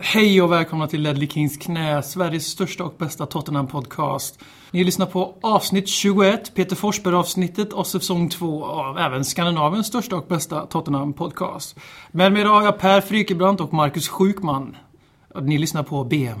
Hej och välkomna till Ledley Kings knä, Sveriges största och bästa Tottenham-podcast. Ni lyssnar på avsnitt 21, Peter Forsberg-avsnittet och säsong 2 av även Skandinaviens största och bästa Tottenham-podcast. Med mig idag har jag Per Frykebrant och Marcus Sjukman. Ni lyssnar på BM.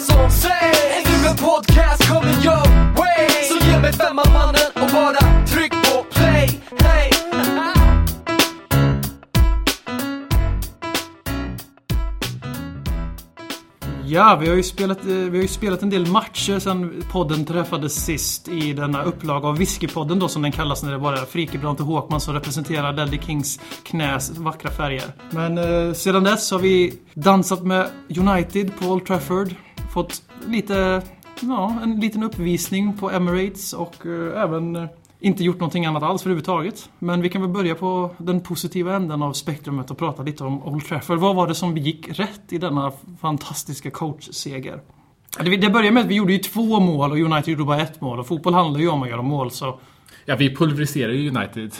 som sägs Är en podcast coming your way Så ge mig femman mannen och bara tryck på play Hey! Ja, vi har, ju spelat, eh, vi har ju spelat en del matcher sen podden träffades sist i denna upplaga av Whiskypodden då som den kallas när det bara är Frikebrant och Håkman som representerar Ledley Kings knäs vackra färger. Men eh, sedan dess har vi dansat med United på Old Trafford. Fått lite, ja, en liten uppvisning på Emirates och eh, även eh, inte gjort någonting annat alls överhuvudtaget. Men vi kan väl börja på den positiva änden av spektrumet och prata lite om Old Trafford. Vad var det som gick rätt i denna fantastiska coachseger? Det det började med att vi gjorde ju två mål och United gjorde bara ett mål. Och fotboll handlar ju om att göra mål så... Ja, vi pulveriserar ju United.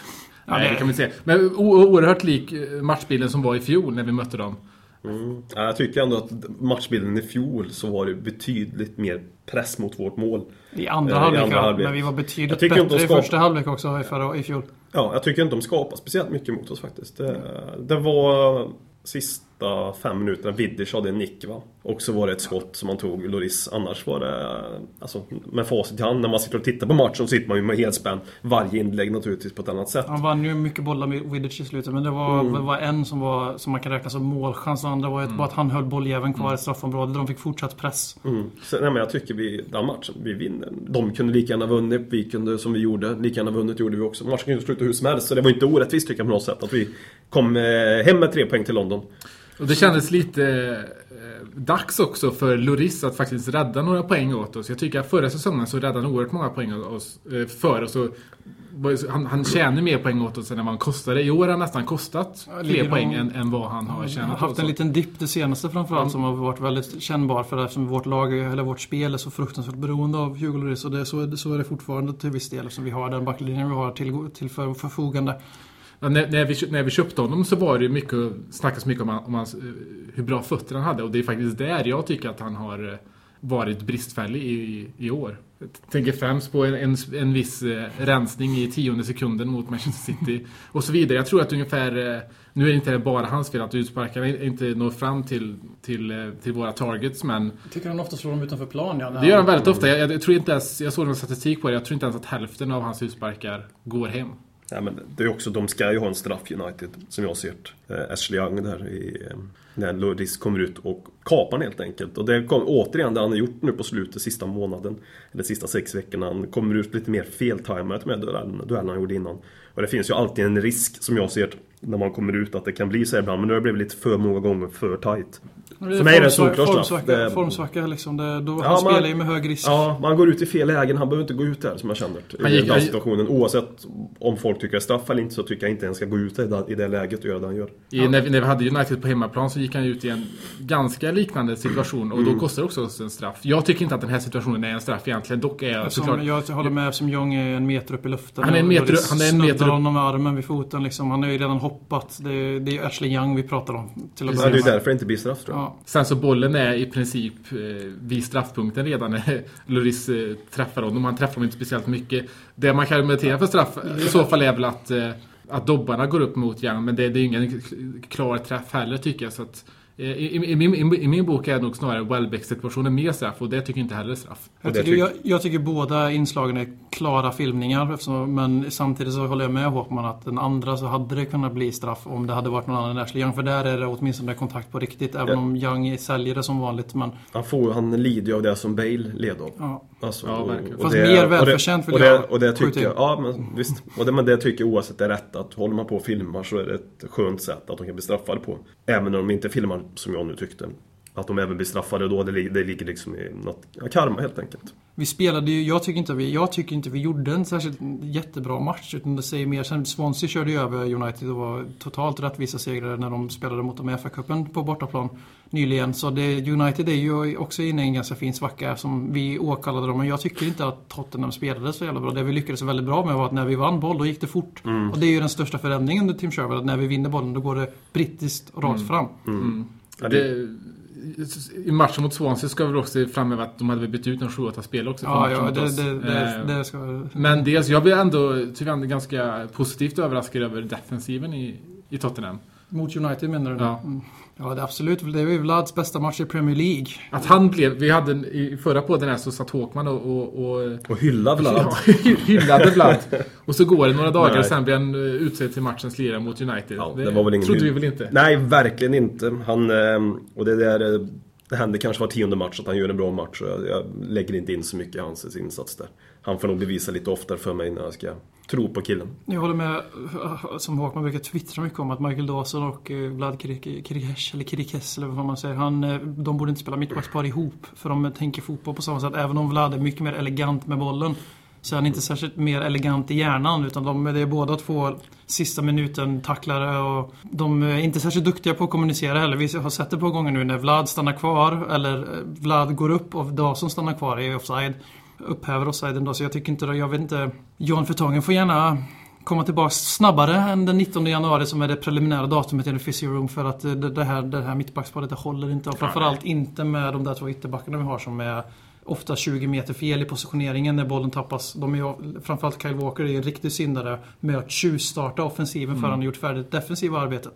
Ja, Nej, det- det kan vi säga. Men oerhört lik eh, matchbilden som var i fjol när vi mötte dem. Mm. Ja, jag tycker ändå att matchbilden i fjol så var det betydligt mer press mot vårt mål. I andra Eh, i halvlek, andra ja. halvlek. Men vi var betydligt Jag tycker inte bättre de i första halvlek också i, förra, i fjol. Ja, jag tycker inte de skapar speciellt mycket mot oss faktiskt. Det, det var sista fem minuterna Vidic hade en nick va? Och så var det ett skott som han tog, Loris. Annars var det, alltså med facit i hand, när man sitter och tittar på matchen så sitter man ju med helspänn. Varje inlägg naturligtvis på ett annat sätt. Han vann ju mycket bollar med Vidic i slutet men det var, Mm. det var en som, var, som man kan räkna som målchans. och andra var ju bara att han höll bolljäveln kvar i straffområdet. De fick fortsatt press. Mm. Så, nej, men jag tycker vi, den matchen, vi vinner. De kunde lika gärna vunnit, vi kunde som vi gjorde, lika gärna vunnit gjorde vi också. Matchen kunde sluta hur som helst, så det var inte orättvist tycker jag på något sätt att vi kom eh, hem med tre poäng till London. Och det kändes lite dags också för Loris att faktiskt rädda några poäng åt oss. Jag tycker att förra säsongen så räddade han oerhört många poäng åt oss, eh, för oss. Han, han tjänade mer poäng åt oss än vad han kostade. I år har han nästan kostat Ja, fler poäng än, än vad han har Han har tjänat haft en liten dipp det senaste framförallt Mm. som har varit väldigt kännbar för eftersom vårt lag, eller vårt spel är så fruktansvärt beroende av Hugo Lloris och det, så, är det- så är det fortfarande till viss del eftersom vi har den backlinjen vi har till, till för, förfogande. När, när, vi, när vi köpte honom så var det mycket, snackas mycket om, han- om hans, eh, hur bra fötter han hade. Och det är faktiskt där jag tycker att han har eh, varit bristfällig i, i år. Jag tänker främst på en, en, en viss eh, rensning i tionde sekunden mot Manchester City och så vidare. Jag tror att ungefär, nu är det inte bara hans fel att utsparkarna inte når fram till, till, till våra targets, men Jag tycker han ofta slår dem utanför plan. Ja, det gör han väldigt ofta. Jag, jag tror inte ens, jag såg någon statistik på det, jag tror inte ens att hälften av hans utsparkar går hem. Ja, men det är också, de ska ju ha en straff United, som jag ser det. Eh, Ashley Young där i, eh, när Lloris kommer ut och kapar den helt enkelt. Och det kom återigen det han har gjort nu på slutet, sista månaden. Eller sista sex veckorna. Han kommer ut lite mer feltajmat med duellen, duellen han gjorde innan. Och det finns ju alltid en risk, som jag ser det, när man kommer ut att det kan bli så här ibland. Men nu har det blivit lite för många gånger för tight. För mig är det solklar straff. Formsvacka, Det- formsvacka liksom. Det, då, Ja, han man- spelar ju med hög risk. Ja, man går ut i fel lägen. Han behöver inte gå ut där som jag känner. Han I gick- den situationen. Oavsett om folk tycker det är straff eller inte så tycker jag inte ens ska gå ut i det, i det läget och göra det han gör. I, när, vi, när vi hade United på hemmaplan så gick han ut i en ganska liknande situation och Mm. då kostar det också oss en straff. Jag tycker inte att den här situationen är en straff egentligen. Dock är jag Eftersom, såklart... jag håller med eftersom Jong är en meter upp i luften. Han är en meter- det han är en meter upp. honom med armen vid foten liksom. Han har ju redan hoppat. Det, det är Ashley Young vi pratar om. Till att det är därför det inte blir straff tror jag. Ja. Sen så bollen är i princip eh, vid straffpunkten redan när Lloris eh, träffar honom. Han träffar honom inte speciellt mycket. Det man kan argumentera för straff i så fall är väl att, eh, att dobbarna går upp mot järn. Men det, det är ingen klar träff heller tycker jag. Så att, eh, i, i, i, min, i, I min bok är nog snarare Welbeck-situationen mer straff och det tycker inte heller är straff. Jag, tycker, tyck- jag, jag tycker båda inslagen är klara filmningar. Eftersom, men samtidigt så håller jag med Håkman att den andra så hade det kunnat bli straff om det hade varit någon annan än Ashley Young. För där är det åtminstone kontakt på riktigt. Även Ja. om Young säljer det som vanligt. Men Han, får, han lider ju av det som Bale led av. ja. Alltså, Ja, verkligen. och Fast det- mer välförtjänt vill och det, jag och det tycker jag, Ja, men visst. Och det, men det tycker jag oavsett är rätt. Att håller man på och filmar så är det ett skönt sätt att de kan bli straffade på. Även när de inte filmar, som jag nu tyckte. Att de även blir straffade då. Det, det ligger liksom i något, ja, karma helt enkelt. Vi spelade ju, jag tycker inte vi, jag tycker inte vi gjorde en särskilt jättebra match. Utan det säger mer, sen Swansea körde ju över United och var totalt rättvisa segrare när de spelade mot dem i FA-cupen på bortaplan nyligen. Så det, United är ju också inne i en ganska fin svacka som vi åkallade dem. Men jag tycker inte att Tottenham spelade så jävla bra. Det vi lyckades väldigt bra med var att när vi vann boll, då gick det fort. Och det är ju den största förändringen under Tim Sherwood, att när vi vinner bollen, då går det brittiskt rakt fram. Ja, det, I matchen mot Swansea ska vi också framhäva att de hade väl bytt ut en 7-8 spelare också Ja, ja, det, det, det, Eh, det ska... Men dels, jag blir ändå tyvärr ganska positivt överraskad över defensiven i, i Tottenham. Mot United menar du? Ja. Mm. Ja, det är absolut. Det är ju Vlads bästa match i Premier League. Att han blev, vi hade en- i förra podden här så satt Håkman och, och, och och hylla Vlad. Ja, hyllade Vlad. Och så går det några dagar Nej. och sen blir han eh, utsedd till matchens lirare mot United. Ja, det var väl ingen trodde vi väl inte. Nej, verkligen inte. Han, eh, och det där... eh, Det händer kanske var tionde match att han gör en bra match. jag lägger inte in så mycket i hans insats där. Han får nog bevisa lite oftare för mig när jag ska tro på killen. Jag håller med, som Håkman brukar twittra mycket om, att Michael Dawson och eh, Vlad Kirikesh, eller Kirikes, eller vad man säger, han, eh, de borde inte spela mittbackspar ihop. För de tänker fotboll på samma sätt. Även om Vlad är mycket mer elegant med bollen, så är han inte särskilt mer elegant i hjärnan. Utan de, det är båda två sista minuten tacklare och de är inte särskilt duktiga på att kommunicera heller. Vi har sett det på gånger nu när Vlad stannar kvar, eller eh, Vlad går upp och Dawson stannar kvar i offside upphäver offsiden då, så jag tycker inte det. Jag vet inte. Jan Vertongen får gärna komma tillbaka snabbare än den 19 januari som är det preliminära datumet i Physio Room för att eh, det, här, det här mittbacksparet det håller inte. Och framförallt inte med de där två ytterbackarna vi har som är ofta 20 meter fel i positioneringen när bollen tappas. De är framförallt Kyle Walker är en riktig syndare med att tjuvstarta offensiven för han har gjort färdigt defensiva arbetet.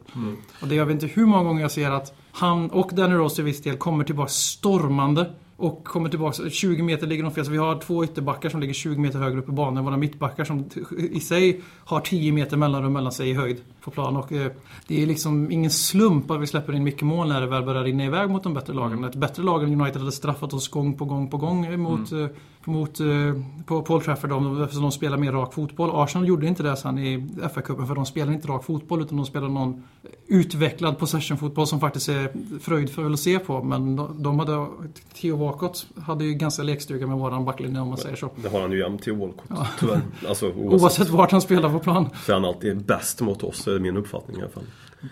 Och det jag vet inte hur många gånger jag ser att han och Danny Rose till viss del kommer tillbaka stormande och kommer tillbaka, 20 meter ligger de fel. Så vi har två ytterbackar som ligger 20 meter högre upp i banan våra mittbackar som i sig har 10 meter mellanrum mellan sig i höjd på plan. Och eh, det är liksom ingen slump att vi släpper in mycket mål när det väl börjar rinna iväg mot de bättre lagen. Ett bättre lag än United hade straffat oss gång på gång på gång mot, eh, mot eh, på Paul Trafford om- eftersom de spelar mer rak fotboll. Arsenal gjorde inte det sen i FA-cupen för de spelar inte rak fotboll utan de spelar någon utvecklad possession-fotboll som faktiskt är fröjdfull att se på. Men de, de hade, Theo Walcott hade ju ganska lekstuga med våran backlinje om man säger så. Det har han ju jämt till Walcott, tyvärr. Alltså, oavsett. Oavsett vart han spelar på plan. För han alltid är bäst mot oss, är min uppfattning i alla fall.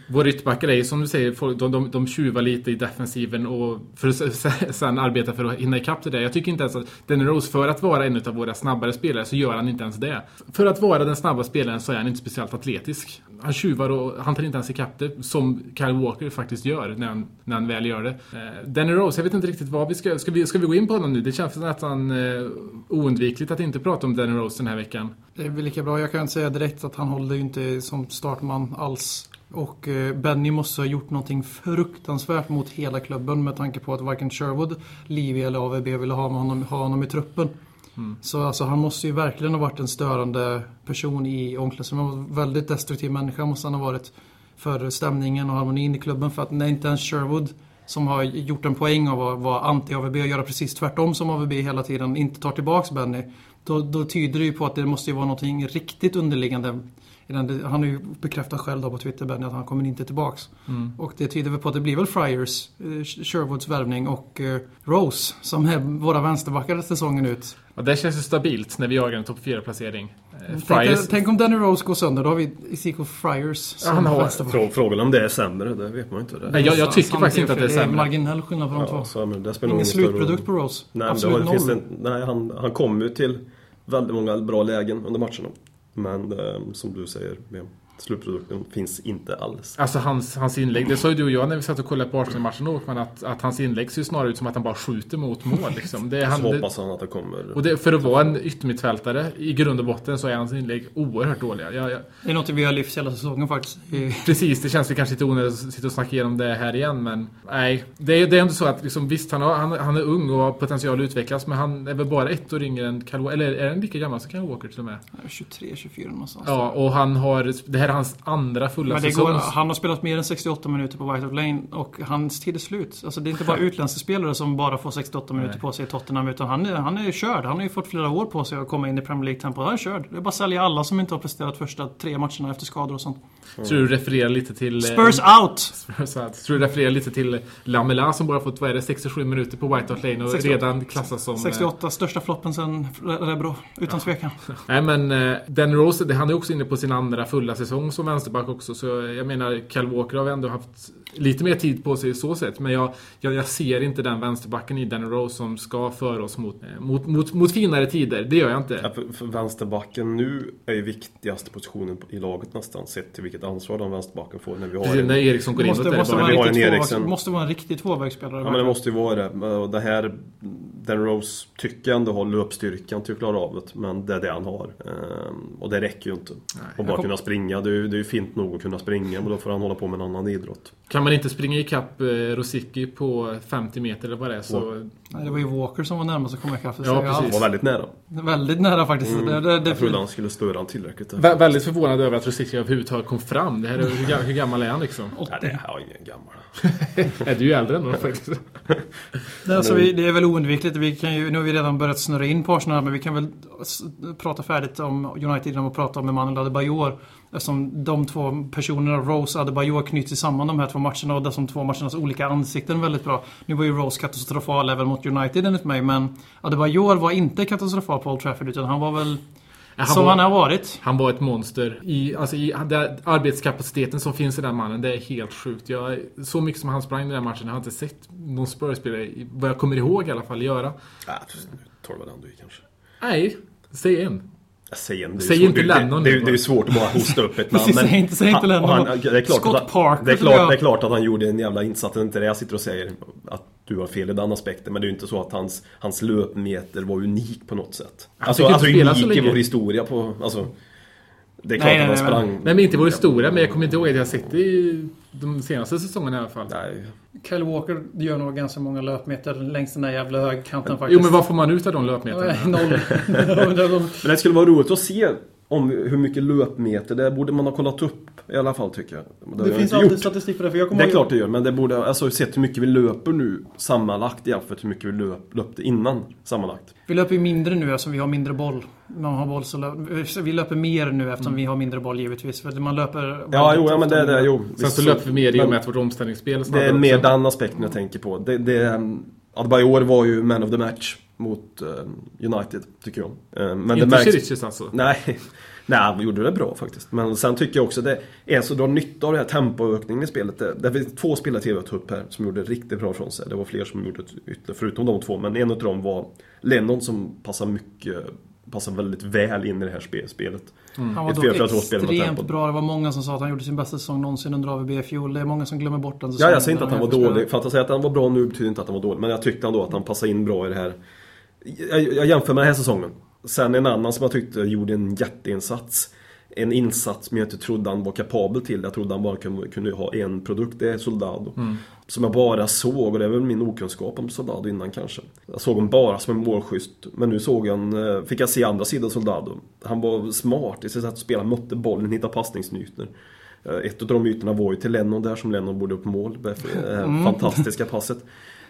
Våra ytterbackar är ju som du säger, de, de, de tjuvar lite i defensiven och för att sen arbeta för att hinna ikapp det där. Jag tycker inte ens att Danny Rose, för att vara en av våra snabbare spelare, så gör han inte ens det. För att vara den snabba spelaren så är han inte speciellt atletisk. Han tjuvar och han tar inte ens ikapp det, som Kyle Walker faktiskt gör när han, när han väl gör det. Eh, Danny Rose, jag vet inte riktigt vad vi ska... Ska vi, ska vi gå in på honom nu? Det känns nästan eh, oundvikligt att inte prata om Danny Rose den här veckan. Det är väl lika bra. Jag kan säga direkt att han håller ju inte som startman alls. Och eh, Benny måste ha gjort någonting fruktansvärt mot hela klubben med tanke på att varken Sherwood, Livy eller AVB ville ha honom, ha honom i truppen. Så alltså, han måste ju verkligen ha varit en störande person i omklädningsrummet. En väldigt destruktiv människa måste han ha varit för stämningen och harmonin i klubben. För att när inte ens Sherwood som har gjort en poäng av att vara anti-AVB och göra precis tvärtom som AVB hela tiden, inte tar tillbaks Benny. Då, då tyder det ju på att det måste ju vara någonting riktigt underliggande. Han har ju bekräftat själv då på Twitter, Benny, att han kommer inte tillbaks. Och det tyder väl på att det blir väl Friars, eh, Sherwoods värvning och eh, Rose som är våra vänsterbackar säsongen ut. Och det känns ju stabilt när vi jagar en topp 4-placering. Eh, Tänk, tänk om Danny Rose går sönder, då har vi Ezekiel Friars som han har-. Frå, frågan om det är sämre, det vet man inte. Det. Nej, jag, jag tycker faktiskt inte att det är Det är sämre. marginell skillnad på de Ja, två. så, men det spelar Ingen ingen slutprodukt på Rose. Nej, Absolut det finns noll. en, nej han, han kom ju till väldigt många bra lägen under matcherna. Men eh, som du säger, med slutprodukten finns inte alls. Alltså hans, hans inlägg, det sa ju du och jag när vi satt och kollade på Arsenal-matchen då, men att, att hans inlägg ser ju snarare ut som att han bara skjuter mot mål. Liksom. Det är han, Så hoppas han att det kommer. och det, för att vara en yttermittfältare, i grund och botten, så är hans inlägg oerhört dåliga. Jag, jag, Det är något vi har lyft hela säsongen faktiskt. Precis, det känns ju kanske lite onödigt att sitta och snacka igenom det här igen, men nej. Det är, det är ändå så att liksom, visst, han, har, han, han är ung och har potential att utvecklas, men han är väl bara ett år yngre än Kyle. Eller är han lika gammal som Kyle Walker till och med? 23, 24 någonstans. Ja, och han har... Det här hans andra fulla säsong. går, han har spelat mer än 68 minuter på White Hart Lane och hans tid är slut. Alltså det är inte bara utländska spelare som bara får 68 minuter Nej. på sig i Tottenham. Utan han är, han är ju körd. Han har ju fått flera år på sig att komma in i Premier League-tempo. Han är körd. Det är bara att sälja alla som inte har presterat första tre matcherna efter skador och sånt. Tror du refererar lite till... eh, Spurs out! Spurs out. Tror du refererar lite till Lamela som bara fått, vad är det, 67 minuter på White Hart Lane och 68. redan klassas som... eh, 68, största floppen sen Rebro. Utan tvekan. Nej men eh, Dan Rose, det- han är också inne på sin andra fulla säsong som vänsterback också. Så jag menar, Kyle Walker har ändå haft lite mer tid på sig i så sätt. Men jag, jag, jag ser inte den vänsterbacken i Dan Rose som ska föra oss mot, eh, mot, mot, mot finare tider. Det gör jag Ja, inte. för, för vänsterbacken nu är ju viktigaste positionen i laget nästan sett till vilket ansvar de vänsterbacken får när vi har Precis, en, när Eriksson går in Måste, det måste, bara... vara en Eriksen. måste vara en riktig tvåvägsspelare. Ja men det måste ju vara det. Och det här Dan Rose tycker jag ändå har löpstyrkan till att klara av det. Men det är det han har. Ehm, och det räcker ju inte. Och bara kom- kunna springa. Det är, ju, det är ju fint nog att kunna springa. Men då får han hålla på med en annan idrott. Kan man inte springa ikapp eh, Rosicki på 50 meter eller vad det är så... Nej, det var ju Walker som var närmast att komma ikapp. Ja, precis. Han var väldigt nära. Väldigt nära faktiskt. Det, det, det, Jag trodde han skulle störa han tillräckligt. Vä väldigt förvånad över att Rosicki överhuvudtaget kom fram. Det här är, hur, ga- hur gammal är han liksom? Nej, det här är ingen gammal. är du ju äldre än honom faktiskt. Det, är alltså, vi, det är väl oundvikligt. Vi kan ju, nu har vi redan börjat snurra in på Arsenal, men vi kan väl prata färdigt om United genom att prata om Emanuel Adebayor. Eftersom de två personerna, Rose och Adebayor, knyts samman de här två matcherna och de två matchernas olika ansikten väldigt bra. Nu var ju Rose katastrofal även mot United enligt mig, men Adebayor var inte katastrofal på Old Trafford, utan han var väl han som var- han har varit. Han var ett monster. I, alltså i, det, arbetskapaciteten som finns i den mannen, det är helt sjukt. Jag, så mycket som han sprang i den här matchen, jag har inte sett någon Spurs-spelare, vad jag kommer ihåg i alla fall, göra. Ändå i kanske. Nej, säg en. Det är Säg inte det- Lennon Det, nu det, det är ju svårt att bara hosta upp ett namn. Precis, säg inte- säg inte Lennon. det är klart Scott att, han- Parker, det, är jag. klart, det är klart att han gjorde en jävla insats. Det är inte det jag sitter och säger att du har fel i den aspekten. Men det är ju inte så att hans, hans löpmeter var unik på något sätt. Alltså, alltså unik i vår historia på... Alltså, det är klart Nej, att han nej, sprang... Nej men inte vår historia, men jag kommer inte ihåg att jag sett det i de senaste säsongerna i alla fall. Nej, Kyle Walker gör nog ganska många löpmeter längs den där jävla högkanten faktiskt. Jo men vad får man ut av de löpmeterna? Noll. Men det skulle vara roligt att se om hur mycket löpmeter, det borde man ha kollat upp i alla fall tycker jag. Det, Det jag finns alltid gjort. statistik på det. För jag kommer Det är klart det gör, men det borde, alltså sett hur mycket vi löper nu sammanlagt jämfört med hur mycket vi löp, löpte innan sammanlagt. Vi löper ju mindre nu eftersom vi har mindre boll. Man har boll så lö- vi löper mer nu eftersom vi har mindre boll givetvis. För man löper... Mm. Ja, jo, ja, men det är det, jo. Sen så löper vi mer i och med att vårt omställningsspel är Det är mer den aspekten jag tänker på. Det, det, Adebayor var ju man of the match mot eh, United, tycker jag. Eh, men det Inte märks... Chiriches alltså. Nej, nej, han gjorde det bra faktiskt. Men sen tycker jag också det är så drar nytta av den här tempoökningen i spelet. Det, det finns två spelare till jag tog upp här som gjorde riktigt bra från sig. Det var fler som gjorde det ytterligare, förutom de två. Men en av dem var Lennon som passar mycket, passar väldigt väl in i det här spe- spelet. Han var dock 4-4-2-spel med extremt bra. Det var många som sa att han gjorde sin bästa säsong någonsin under AVB i fjol. Det är många som glömmer bort den Ja, säsongen. jag säger inte att han var dålig. För att säger att han var bra nu betyder inte att han var dålig. Men jag tyckte ändå att han passade in bra i det här. Jag, jag jämför med den här säsongen. Sen en annan som jag tyckte gjorde en jätteinsats. En insats som jag inte trodde han var kapabel till. Jag trodde han bara kunde, kunde ha en produkt. Det är Soldado. Som jag bara såg, och det är väl min okunskap om Soldado innan kanske. Jag såg honom bara som en målskytt. Men nu såg han, eh, fick jag se andra sidan Soldado. Han var smart i sitt sätt att spela. Mötte bollen, hittade passningsytor. Eh, Ett av de ytorna var ju till Lennon där som Lennon borde upp mål. Det här fantastiska passet.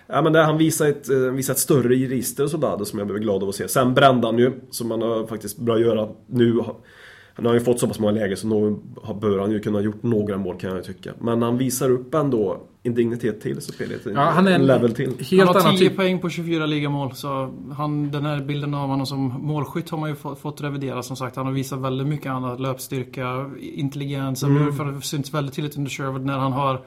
Ja men där han visar ett, eh, visar ett större register Soldado som jag blev glad av att se. Sen brände han ju, som har faktiskt börjat göra nu. Han har ju fått så pass många lägen så nog har- bör han ju kunna ha gjort några mål kan jag tycka. Men han visar upp ändå en dignitet till i spelet. Ja, han är en level till. helt han har annan 10 typ. poäng på 24 ligamål. Så han, den här bilden av honom som målskytt har man ju fått, fått revidera som sagt. Han har visat väldigt mycket annat. Löpstyrka, intelligens. Mm. För det syns väldigt tydligt under Sherwood när han har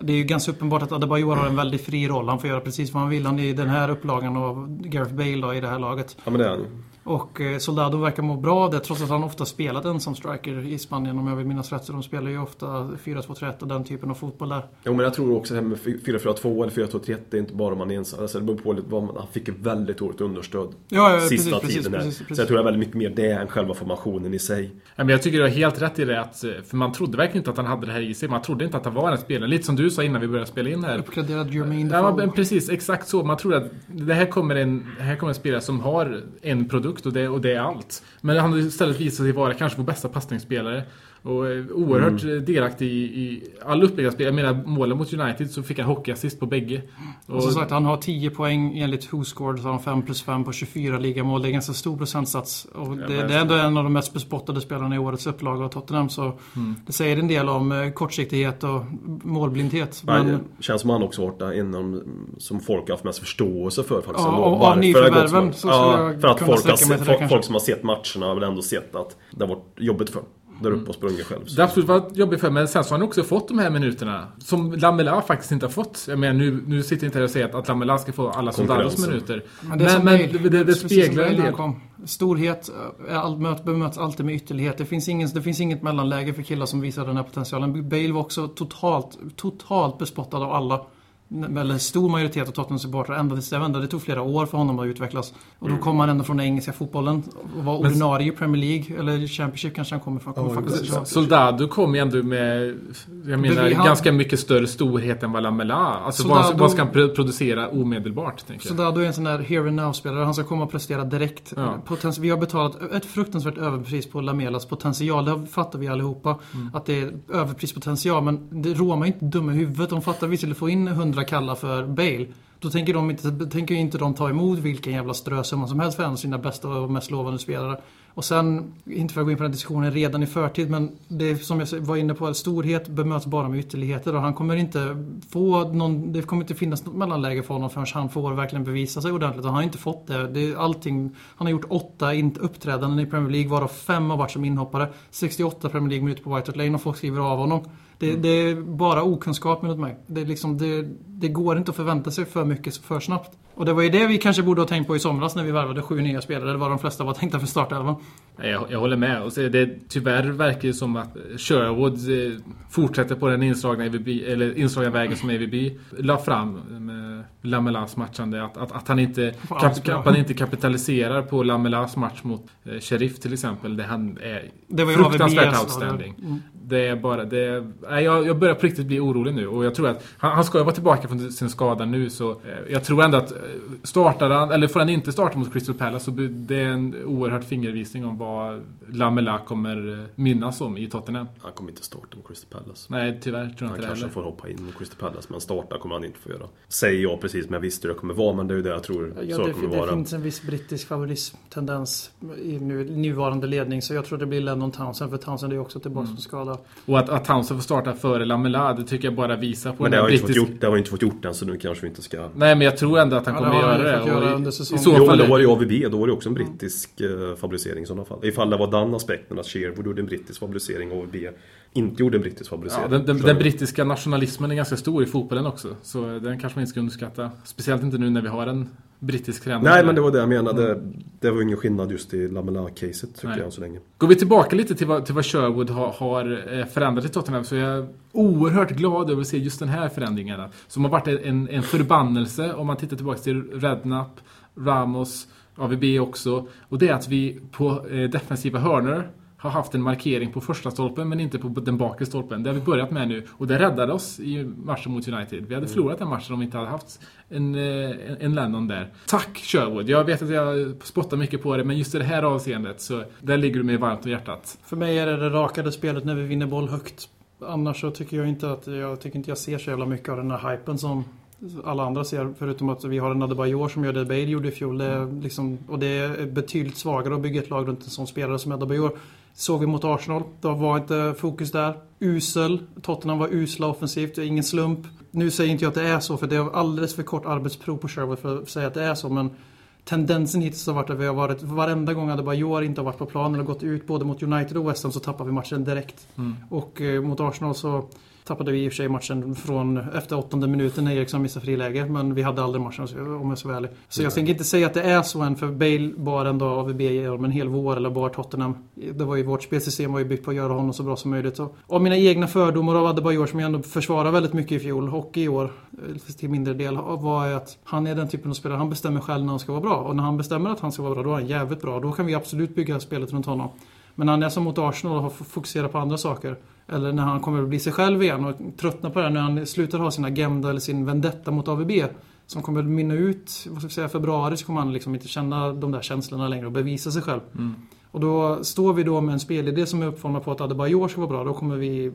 det är ju ganska uppenbart att Adebayor har en väldigt fri roll. Han får göra precis vad han vill. Han är i den här upplagan av Gareth Bale då, i det här laget. Ja men det är han. Och eh, Soldado verkar må bra av det trots att han ofta spelat ensam striker i Spanien om jag vill minnas rätt. Så de spelar ju ofta 4-2-3-1 och den typen av fotboll där. Jo men jag tror också det här med 4-4-2 eller 4-2-3 det är inte bara man är ensam. Alltså, det beror på lite vad man, han fick väldigt dåligt understöd. Ja, ja, Sista precis, tiden precis, där. precis, Så jag tror det är väldigt mycket mer det än själva formationen i sig. Ja, men jag tycker du har helt rätt i det att, eh, för man trodde verkligen inte att han hade det här i sig. Man trodde inte att han var en spelare. Lite som du sa innan vi började spela in här. Uppgraderad Jermaine Ja, precis, exakt så. Man tror att det här kommer en, här kommer en spelare som har en produkt och det, och det är allt. Men han har istället visat sig vara kanske vår bästa passningsspelare. Och eh, oerhört mm. delaktig i, i all uppbyggnad. Jag menar, målen mot United så fick han hockeyassist på bägge. Och, och som sagt, han har 10 poäng enligt WhoScored. Så har han 5 plus 5 på 24 ligamål. Det är en ganska stor procentsats. Och det, det, är ändå en av de mest bespottade spelarna i årets upplaga av Tottenham. Så mm. det säger en del om eh, kortsiktighet och målblindhet. Men... Det känns som han också varit inom som folk har haft mest förståelse för. Faktiskt, ja, och av nyförvärven. Ja, för att folk, har, folk, folk som har sett matcherna har väl ändå sett att det har varit jobbigt för där uppe och sprungit själv. Så. Det har absolut varit jobbigt för men sen så har han också fått de här minuterna. Som Lamela faktiskt inte har fått. Jag menar, nu, nu sitter jag inte här och säger att, att Lamela ska få alla Soldados minuter. Men det, men, men, det, det, det speglar en del. Storhet är all, bemöts alltid med ytterlighet. Det finns, ingen, det finns inget mellanläge för killar som visar den här potentialen. Bale var också totalt, totalt bespottad av alla eller stor majoritet av Tottenham-supportrar ända tills det, det tog flera år för honom att utvecklas. Och då mm. kom han ändå från den engelska fotbollen och var ordinarie i Premier League, eller Championship kanske han kommer från. Kommer oh, Soldado kom ju ändå med, jag menar, han, ganska mycket större storhet än vad Lamela. Alltså Soldado, vad, vad ska han producera omedelbart? Tänker Soldado är en sån där here and now-spelare. Han ska komma och prestera direkt. Ja. Potens vi har betalat ett fruktansvärt överpris på Lamelas potential. Det fattar vi allihopa. Mm. Att det är överprispotential. Men Roma är inte dumma i huvudet. De fattar att vi skulle få in 100 andra kallar för Bale. Då tänker, de inte, tänker inte de ta emot vilken jävla strösumma som helst för en av sina bästa och mest lovande spelare. Och sen, inte för att gå in på den diskussionen redan i förtid, men det som jag var inne på, storhet bemöts bara med ytterligheter. Och han kommer inte få någon, det kommer inte finnas något mellanläge för honom förrän han får verkligen bevisa sig ordentligt. Och han har inte fått det. det är allting, han har gjort åtta uppträdanden i Premier League, varav fem har varit som inhoppare. 68 Premier League-minuter på White Hart Lane och folk skriver av honom. Det, mm. det, är bara okunskap enligt mig. Det, liksom, det, det, går inte att förvänta sig för mycket för snabbt. Och det var ju det vi kanske borde ha tänkt på i somras när vi värvade sju nya spelare. Det var de flesta var tänkta för startelvan. Jag, jag håller med. Och så det, tyvärr verkar det som att Sherwood eh, fortsätter på den inslagna, EVB, eller inslagna vägen som EVB la fram med Lamelas matchande. Att, att, att, han inte, kap, han inte kapitaliserar på Lamelas match mot eh, Sheriff till exempel. Det han är det fruktansvärt outstanding. Mm. Det är bara... Det är, jag, jag börjar på riktigt bli orolig nu. Och jag tror att han, han ska vara tillbaka från sin skada nu. Så eh, jag tror ändå att startar han, eller får han inte starta mot Crystal Palace så det är en oerhört fingervisning om vad Lamela kommer eh, minnas om i Tottenham. Han kommer inte starta mot Crystal Palace. Nej, tyvärr tror jag inte Han kanske heller. får hoppa in mot Crystal Palace, men starta kommer han inte få göra. Säger jag precis, men jag visste hur det kommer vara, men det är ju det jag tror ja, så det, kommer det vara. Det finns en viss brittisk favorism-tendens i nu, nuvarande ledning, så jag tror det blir Lennon Townsend, för Townsend är ju också tillbaka mm. från skada. Och att, att Townsend får starta före Lamela, det tycker jag bara visar på Men det har, brittisk... inte gjort, det har inte fått gjort än, så nu kanske vi inte ska... Nej, men jag tror ändå att han ja, kommer göra det. Göra i, i så jo, fall... då var det AVB, då var det också en brittisk mm. favorisering i sådana fall. Ifall det var den aspekten att Sherwood gjorde en brittisk favorisering och AVB inte gjorde en brittisk favorisering. Ja, den, den, den, brittiska nationalismen är ganska stor i fotbollen också. Så den kanske man inte ska underskatta. Speciellt inte nu när vi har en brittisk tränare. Nej, men det var det jag menade. Mm. Det var ingen skillnad just i Lamela-caset tycker Nej. jag så länge. Går vi tillbaka lite till vad, till vad Sherwood har, har eh, förändrat i Tottenham så är jag oerhört glad över att se just den här förändringen. Som har varit en, en förbannelse om man tittar tillbaka till Rednap, Ramos, AVB också. Och det är att vi på eh, defensiva hörnor har haft en markering på första stolpen men inte på den bakre stolpen. Det har vi börjat med nu och det räddade oss i matchen mot United. Vi hade mm. förlorat den matchen om vi inte hade haft en, en, eh, en Lennon där. Tack Sherwood! Jag vet att jag spottar mycket på det men just i det här avseendet så där ligger du mig varmt om hjärtat. För mig är det det rakade spelet när vi vinner boll högt. Annars så tycker jag inte att jag, tycker inte jag ser så jävla mycket av den här hypen som alla andra ser. Förutom att vi har en Adebayor som gör det Bale gjorde i fjol. Det är liksom, och det är betydligt svagare att bygga ett lag runt en sån spelare som Adebayor. Såg vi mot Arsenal. Då var inte fokus där. Usel. Tottenham var usla offensivt. Det är ingen slump. Nu säger inte jag att det är så, för det är alldeles för kort arbetsprov på Sherwood för att säga att det är så. Men tendensen hittills har varit att vi har varit, varenda gång Adebayor inte har varit på planen och gått ut både mot United och West Ham så tappar vi matchen direkt. Mm. Och eh, mot Arsenal så tappade vi i och för sig matchen från efter åttonde minuten när Eriksson missade friläge. Men vi hade aldrig matchen om jag ska vara ärlig. Så jag tänker inte säga att det är så än. För Bale bar ändå AVB genom en hel vår eller bar Tottenham. Det var ju vårt spelsystem var ju byggt på att göra honom så bra som möjligt. Så, av mina egna fördomar av Adebayor som jag ändå försvarar väldigt mycket i fjol och i år eh, till mindre del var att han är den typen av spelare. Han bestämmer själv när han ska vara bra. Och när han bestämmer att han ska vara bra då är han jävligt bra. Då kan vi absolut bygga spelet runt honom. Men när han är som mot Arsenal och har fokuserat på andra saker. Eller när han kommer att bli sig själv igen och tröttnar på det. När han slutar ha sin agenda eller sin vendetta mot AVB. Som kommer att minna ut, vad ska jag säga, februari så kommer han liksom inte känna de där känslorna längre och bevisa sig själv. Mm. Och då står vi då med en spelidé som är uppformad på att Adebayor ska vara bra. Då kommer vi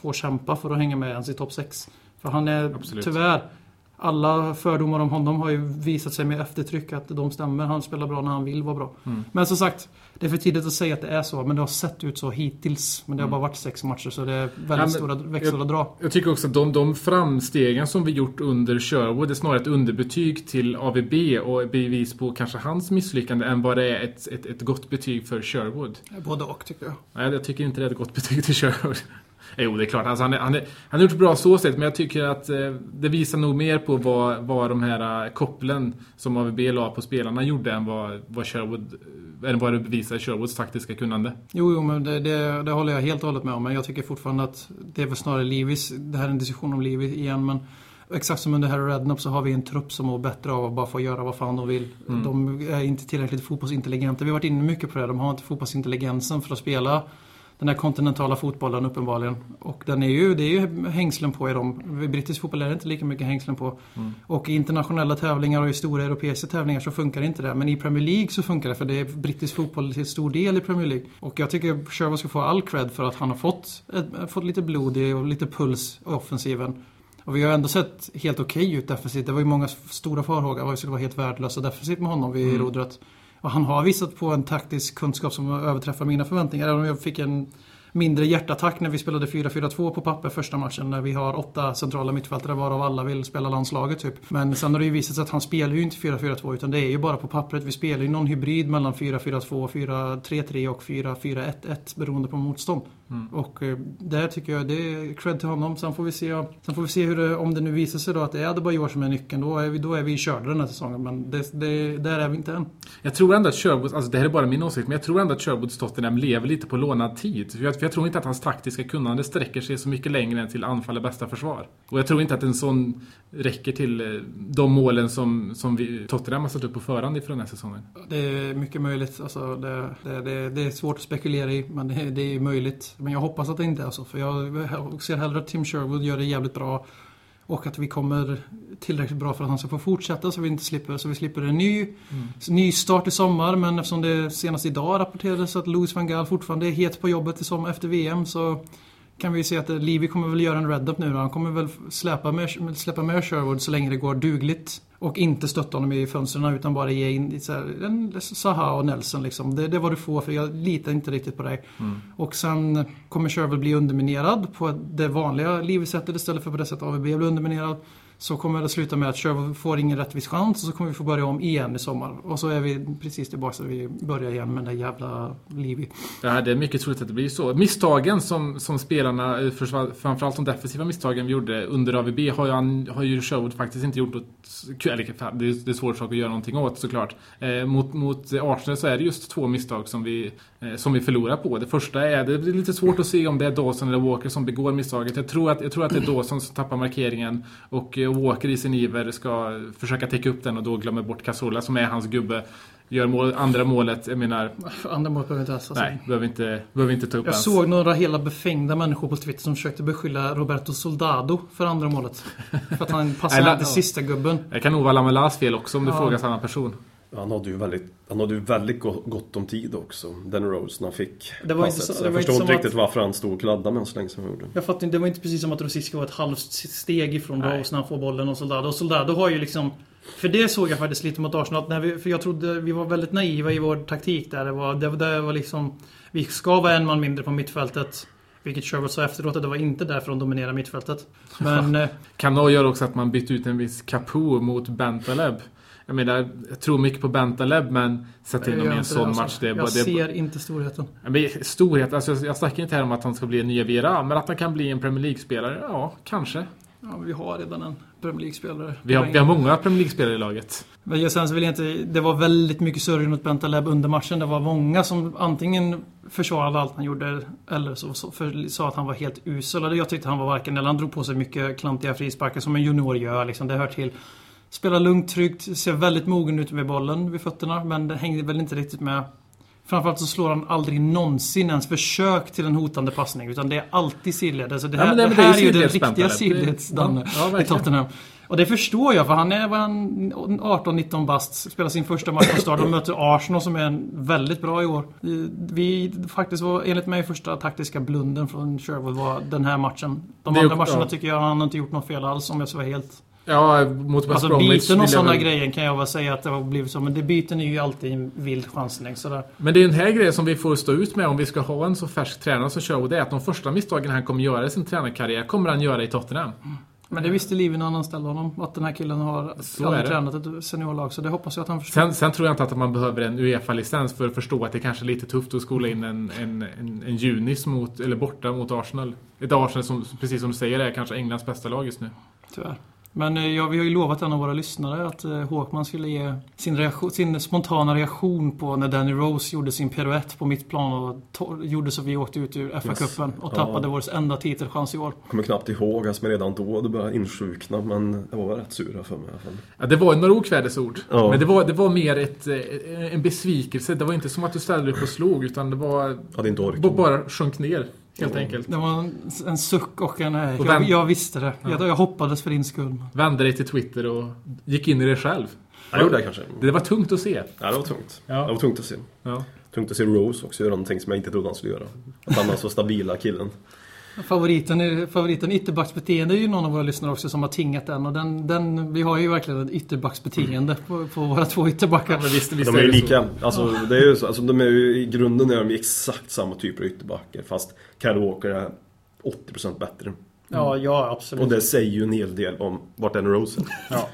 få kämpa för att hänga med ens i topp 6. För han är Absolut. tyvärr alla fördomar om honom har ju visat sig med eftertryck att de stämmer. Han spelar bra när han vill vara bra. Mm. Men som sagt, det är för tidigt att säga att det är så. Men det har sett ut så hittills. Men det har bara varit sex matcher så det är väldigt men stora växlar att dra. Jag tycker också att de, de framstegen som vi gjort under Sherwood är snarare ett underbetyg till AVB och bevis på kanske hans misslyckande än vad det är ett, ett, ett gott betyg för Sherwood. Både och tycker jag. Nej, jag tycker inte det är ett gott betyg till Sherwood. Jo, det är klart. Alltså, han, är, han, är, han har gjort bra så sett, men jag tycker att eh, det visar nog mer på vad, vad de här eh, kopplen som AVB la på spelarna gjorde än vad, vad Sherwood eh, än vad det bevisar Sherwoods taktiska kunnande. Jo, jo men det, det, det håller jag helt och hållet med om. Men jag tycker fortfarande att det är väl snarare Livis. Det här är en diskussion om Livi igen. Men exakt som under Harry Redknapp så har vi en trupp som mår bättre av att bara få göra vad fan de vill. De är inte tillräckligt fotbollsintelligenta. Vi har varit inne mycket på det. De har inte fotbollsintelligensen för att spela den här kontinentala fotbollen uppenbarligen. Och den är ju, det är ju hängslen på i dem. I brittisk fotboll är det inte lika mycket hängslen på. Och i internationella tävlingar och i stora europeiska tävlingar så funkar inte det. Men i Premier League så funkar det för det är brittisk fotboll till stor del i Premier League. Och jag tycker Sherwood ska få all cred för att han har fått, ett, fått lite blod i och lite puls i offensiven. Och vi har ändå sett helt okej ut defensivt. Det var ju många stora farhågor vad det skulle vara helt värdelösa defensivt med honom vid rodret. Och han har visat på en taktisk kunskap som överträffar mina förväntningar. Även om jag fick en mindre hjärtattack när vi spelade 4-4-2 på papper första matchen. När vi har åtta centrala mittfältare varav alla vill spela landslaget typ. Men sen har det ju visat sig att han spelar ju inte 4-4-2 utan det är ju bara på pappret. Vi spelar ju någon hybrid mellan 4-4-2, 4-3-3 och 4-4-1-1 beroende på motstånd. Och eh, där tycker jag det är cred till honom. Sen får vi se, sen får vi se hur det, om det nu visar sig då att det är Adebayor som är nyckeln. Då är vi, då är vi körda den här säsongen. Men det, det, där är vi inte än. Jag tror ändå att Sherwood, alltså det här är bara min åsikt, men jag tror ändå att Sherwoods Tottenham lever lite på lånad tid. För jag, för jag tror inte att hans taktiska kunnande sträcker sig så mycket längre än till anfall är bästa försvar. Och jag tror inte att en sån räcker till eh, de målen som, som vi, Tottenham har satt upp på förhand inför den här säsongen. Det är mycket möjligt. Alltså det, det, det, det är svårt att spekulera i, men det, det är möjligt. Men jag hoppas att det inte är så. För jag ser hellre att Tim Sherwood gör det jävligt bra. Och att vi kommer tillräckligt bra för att han ska få fortsätta så vi inte slipper, så vi slipper en ny, ny start i sommar. Men eftersom det senast idag rapporterades att Louis van Gaal fortfarande är het på jobbet i sommar efter VM så kan vi se att Levi kommer väl göra en red-up nu då. Han kommer väl släppa med, släppa med Sherwood så länge det går dugligt. Och inte stötta honom i fönstren utan bara ge in så här, Zaha och Nelson liksom. Det, det vad du får för jag litar inte riktigt på dig. Och sen kommer Sherwood bli underminerad på det vanliga Levi-sättet istället för på det sättet AVB blir underminerad. Så kommer det sluta med att Sherwood får ingen rättvis chans och så kommer vi få börja om igen i sommar. Och så är vi precis tillbaka där vi börjar igen med den där jävla Levi. Ja, det är mycket troligt att det blir så. Misstagen som, som spelarna, eh, framförallt de defensiva misstagen vi gjorde under AVB har ju, har ju Sherwood faktiskt inte gjort något... Eller det är, det är svårt sak att göra någonting åt såklart. Eh, mot, mot Arsenal så är det just två misstag som vi, som vi förlorar på. Det första är, det är lite svårt att se om det är Dawson eller Walker som begår misstaget. Jag tror att, jag tror att det är Dawson som tappar markeringen och eh, Walker i sin iver ska försöka täcka upp den och då glömmer bort Cazorla som är hans gubbe. Gör mål, andra målet, jag menar, Andra mål behöver inte ens. Alltså. nej, behöver inte, behöver inte ta upp Jag ens. såg några hela befängda människor på Twitter som försökte beskylla Roberto Soldado för andra målet. För att han passade inte sista gubben. Det kan nog vara Lamelas fel också om du Ja. frågar samma person. Han hade ju väldigt, han hade ju väldigt go- gott om tid också. Den Rose när han fick Det var inte passet. så- Så det jag var förstår inte inte riktigt varför han stod och kladdade med honom så länge som han gjorde. Jag fattar inte, det var inte precis som att Rosiski var ett halvt steg ifrån Nej. Rose när han får bollen och Soldado. Och Soldado har ju liksom... För det såg jag faktiskt lite mot Arsenal. att När vi, för jag trodde vi var väldigt naiva i vår taktik där. Det var, det, det var liksom... Vi ska vara en man mindre på mittfältet. Vilket Sherwood sa efteråt att det var inte därför de dominerar mittfältet. Men... eh, Kan nog göra också att man bytt ut en viss Capo mot Bentaleb. Jag menar, jag tror mycket på Bentaleb men sätt in honom i en sån alltså. match. Det är jag bara, det ser inte storheten. Men storhet, alltså jag snackar inte här om att han ska bli en nya Vieira, men att han kan bli en Premier League-spelare, ja, kanske. Ja, vi har redan en Premier League-spelare. Vi har, vi har många Premier League-spelare i laget. Men jag- sen så vill jag inte... Det var väldigt mycket surr runt Bentaleb under matchen. Det var många som antingen försvarade allt han gjorde eller så, så för, sa att han var helt usel. Jag tyckte han var varken eller. Han drog på sig mycket klantiga frisparkar som en junior gör. Liksom. Det hör till. Spelar lugnt, tryggt, ser väldigt mogen ut med bollen vid fötterna. Men det hängde väl inte riktigt med. Framförallt så slår han aldrig någonsin ens försök till en hotande passning. Utan det är alltid sidled. Alltså det Ja, här, men det- det men det är här är ju den riktiga sidleds-Danne ja, ja, i. Tottenham. Och det förstår jag för han är vad han, 18-19 bast. Spelar sin första match från start och möter Arsenal som är en väldigt bra i år. Vi faktiskt var enligt mig första taktiska blunden från Sherwood var den här matchen. De Det andra matcherna ja. tycker jag han har inte gjort något fel alls om jag ska vara helt... Ja, mot West Alltså Bromwich byten och sådana väl- grejer kan jag väl säga att det har blivit så. Men det byten är ju alltid en vild chansning sådär. Men det är den här grejen som vi får stå ut med om vi ska ha en så färsk tränare som kör. Och det är att de första misstagen han kommer göra i sin tränarkarriär kommer han göra i Tottenham. Men det visste Livi när han anställde honom. Att den här killen har aldrig tränat ett seniorlag. Så det hoppas jag att han förstår. Sen, sen tror jag inte att man behöver en Uefa-licens för att förstå att det kanske är lite tufft att skola in en, en, en, en Junis mot, eller borta mot Arsenal. Ett Arsenal som, precis som du säger, är kanske Englands bästa lag just nu. Tyvärr. Men eh, ja, vi har ju lovat en av våra lyssnare att eh, Håkman skulle ge sin, reaktion, sin spontana reaktion på när Danny Rose gjorde sin piruett på mitt plan och gjorde så vi åkte ut ur FA-cupen och Ja. tappade vår enda titelchans i år. Jag kommer knappt ihåg, alltså, men redan då det började insjukna. Men det var väl rätt sura för mig i alla fall. Ja, det var några okvädesord. Ja. Men det var, det var mer ett, eh, en besvikelse. Det var inte som att du ställde dig upp och slog, utan det var... Hade inte ork. b- Bara sjönk ner, helt enkelt. Det var en, en suck och en... eh, Och Jag, jag visste det. Jag, jag hoppades för din skull. Vände dig till Twitter och gick in i det själv. Jag gjorde det kanske. Det var tungt att se. Ja, det var tungt. Ja. Det var tungt att se. Ja. Tungt att se Rose också göra någonting som jag inte trodde han skulle göra. Att han var så stabila killen. Favoriten, är- favoriten ytterbacksbeteende är ju någon av våra lyssnare också som har tingat den. Och den, den vi har ju verkligen ett ytterbacksbeteende på, på våra två ytterbackar. Ja, men visst, visst De är ju lika. Alltså, det är ju så, alltså, de är ju, I grunden är de exakt samma typer av ytterbackar. Fast Kyle Walker är 80% bättre. Ja, ja absolut. Och det säger ju en hel del om vart den är. Ja,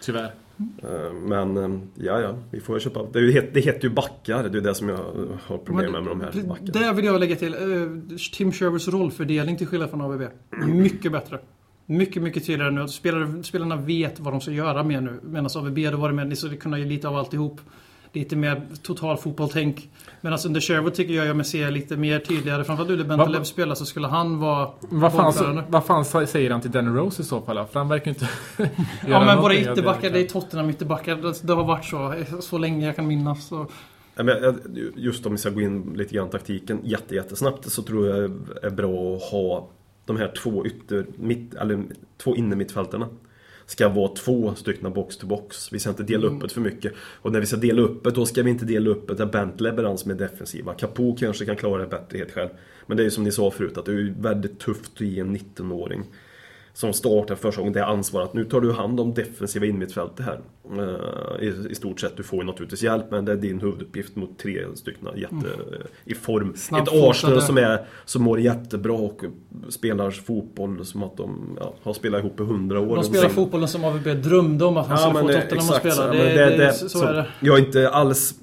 tyvärr. Eh, Men eh, ja, ja, vi får köpa. Det, är ju, het- det heter ju backar. Det är det som jag har problem med med de här backarna. Där vill jag lägga till. eh, Tim Sherwoods rollfördelning till skillnad från ABB. Mycket bättre. Mycket, mycket tydligare nu. Spelare, spelarna vet vad de ska göra med nu. Medan ABB hade varit med, ni skulle kunna ge lite av alltihop. Lite mer total fotbolltänk. Medan under Sherwood tycker jag jag mig se lite mer tydligare. Framförallt när Bentaleb spelar så skulle han vara Vad fan, bollförande. vad fan säger han till Danny Rose i så fall? För han verkar inte Ja men våra ytterbackar, det är. Tottenham ytterbackar. Det, det har varit så. Så länge jag kan minnas. Så. Just om vi ska gå in lite grann taktiken jätte, jättesnabbt så tror jag är bra att ha de här två ytter, mitt, eller två innermittfältarna. Ska vara två stycken box to box. Vi ska inte dela upp det för mycket. Och när vi ska dela upp det, då ska vi inte dela upp det där Bentley är den som är defensiva. Capo kanske kan klara det bättre helt själv. Men det är ju som ni sa förut, att det är väldigt tufft att ge en 19-åring som startar första gången det ansvar att nu tar du hand om defensiva innermittfältet här. Eh, I, I stort sett, du får ju naturligtvis hjälp men det är din huvuduppgift mot tre stycken jätte i form. Ett Snabbfotade. Arsenal som, är, som mår jättebra och spelar fotboll som att de ja, har spelat ihop i hundra år. De spelar fotbollen som AVB drömde om att man skulle få det- Tottenham att spela. Det, Men det, det, så, så är det. Jag är inte alls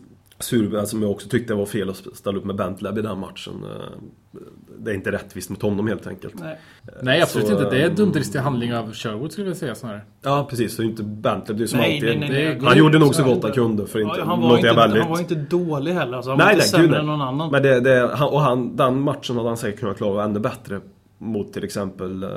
sur, som jag också tyckte var fel att ställa upp med Bentley i den matchen. Eh, Det är inte rättvist mot honom helt enkelt. Nej. Nej, absolut Så, inte. Det är ehm, dumdristig handling av Sherwood skulle jag säga snarare. Ja precis, så inte Bentley, det är som Nej, alltid. nej, nej, Han gjorde nog så gott han kunde för inte, Ja, han, var inte, väldigt... han var inte dålig heller. Alltså, han Nej, var inte nej, sämre än någon annan. Men det, det, han, och han, den matchen hade han säkert kunnat klara ännu bättre mot till exempel eh,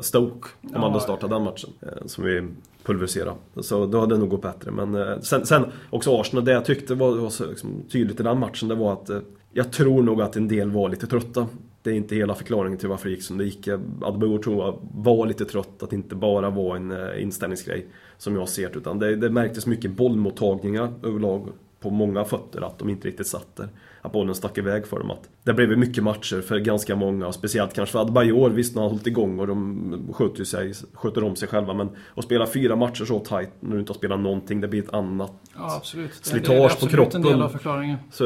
Stoke. Om Ja. han hade startat den matchen. eh, Som vi pulverisera. Så då hade det nog gått bättre. Men eh, sen, sen också Arsenal, det jag tyckte var, var så liksom, tydligt i den matchen, det var att eh, jag tror nog att en del var lite trötta. Det är inte hela förklaringen till varför det gick som det gick. Adbor tror jag var lite trött, att det inte bara var en eh, inställningsgrej som jag ser det. Utan det, det märktes mycket bollmottagningar överlag på många fötter, att de inte riktigt satt där. Att bollen stack iväg för dem. Att det blev mycket matcher för ganska många, och speciellt kanske för Adebayor, visst när han hållit igång och de sköter, sig, sköter om sig själva. Men att spela fyra matcher så tight när du inte har spelat någonting, det blir ett annat Ja, absolut. Slitage det är på absolut kroppen. en del av förklaringen. så,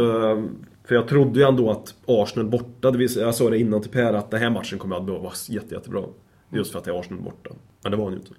för jag trodde ju ändå att Arsenal borta, det vill säga, jag sa det innan till Per, att den här matchen kommer att vara jätte, jättebra. Just för att det är Arsenal borta. Men det var han ju inte.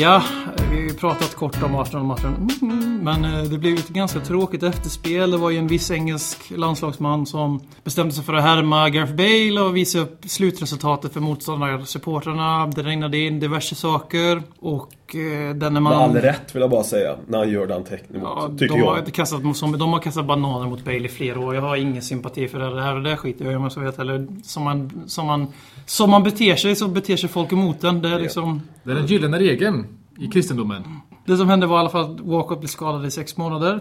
Ja, vi har ju pratat kort om Arsenal-matchen. Mm, mm, men eh, det blev ju ett ganska tråkigt efterspel. Det var ju en viss engelsk landslagsman som bestämde sig för att härma Gareth Bale och visa upp slutresultatet för motståndarsupportrarna. Det regnade in diverse saker. Och eh, denne man... Med all rätt vill jag bara säga, när han gör den teckningen Ja, mot, tycker de, har jag. kastat, som, de har kastat bananer mot Bale i flera år. Jag har ingen sympati för det här. Det där skiter jag i om jag så vet. Eller som man, som, man, som man beter sig så beter sig folk emot den. Det är liksom... Det är den gyllene regeln i kristendomen. Det som hände var i alla fall att Walcott blev skadad i sex månader.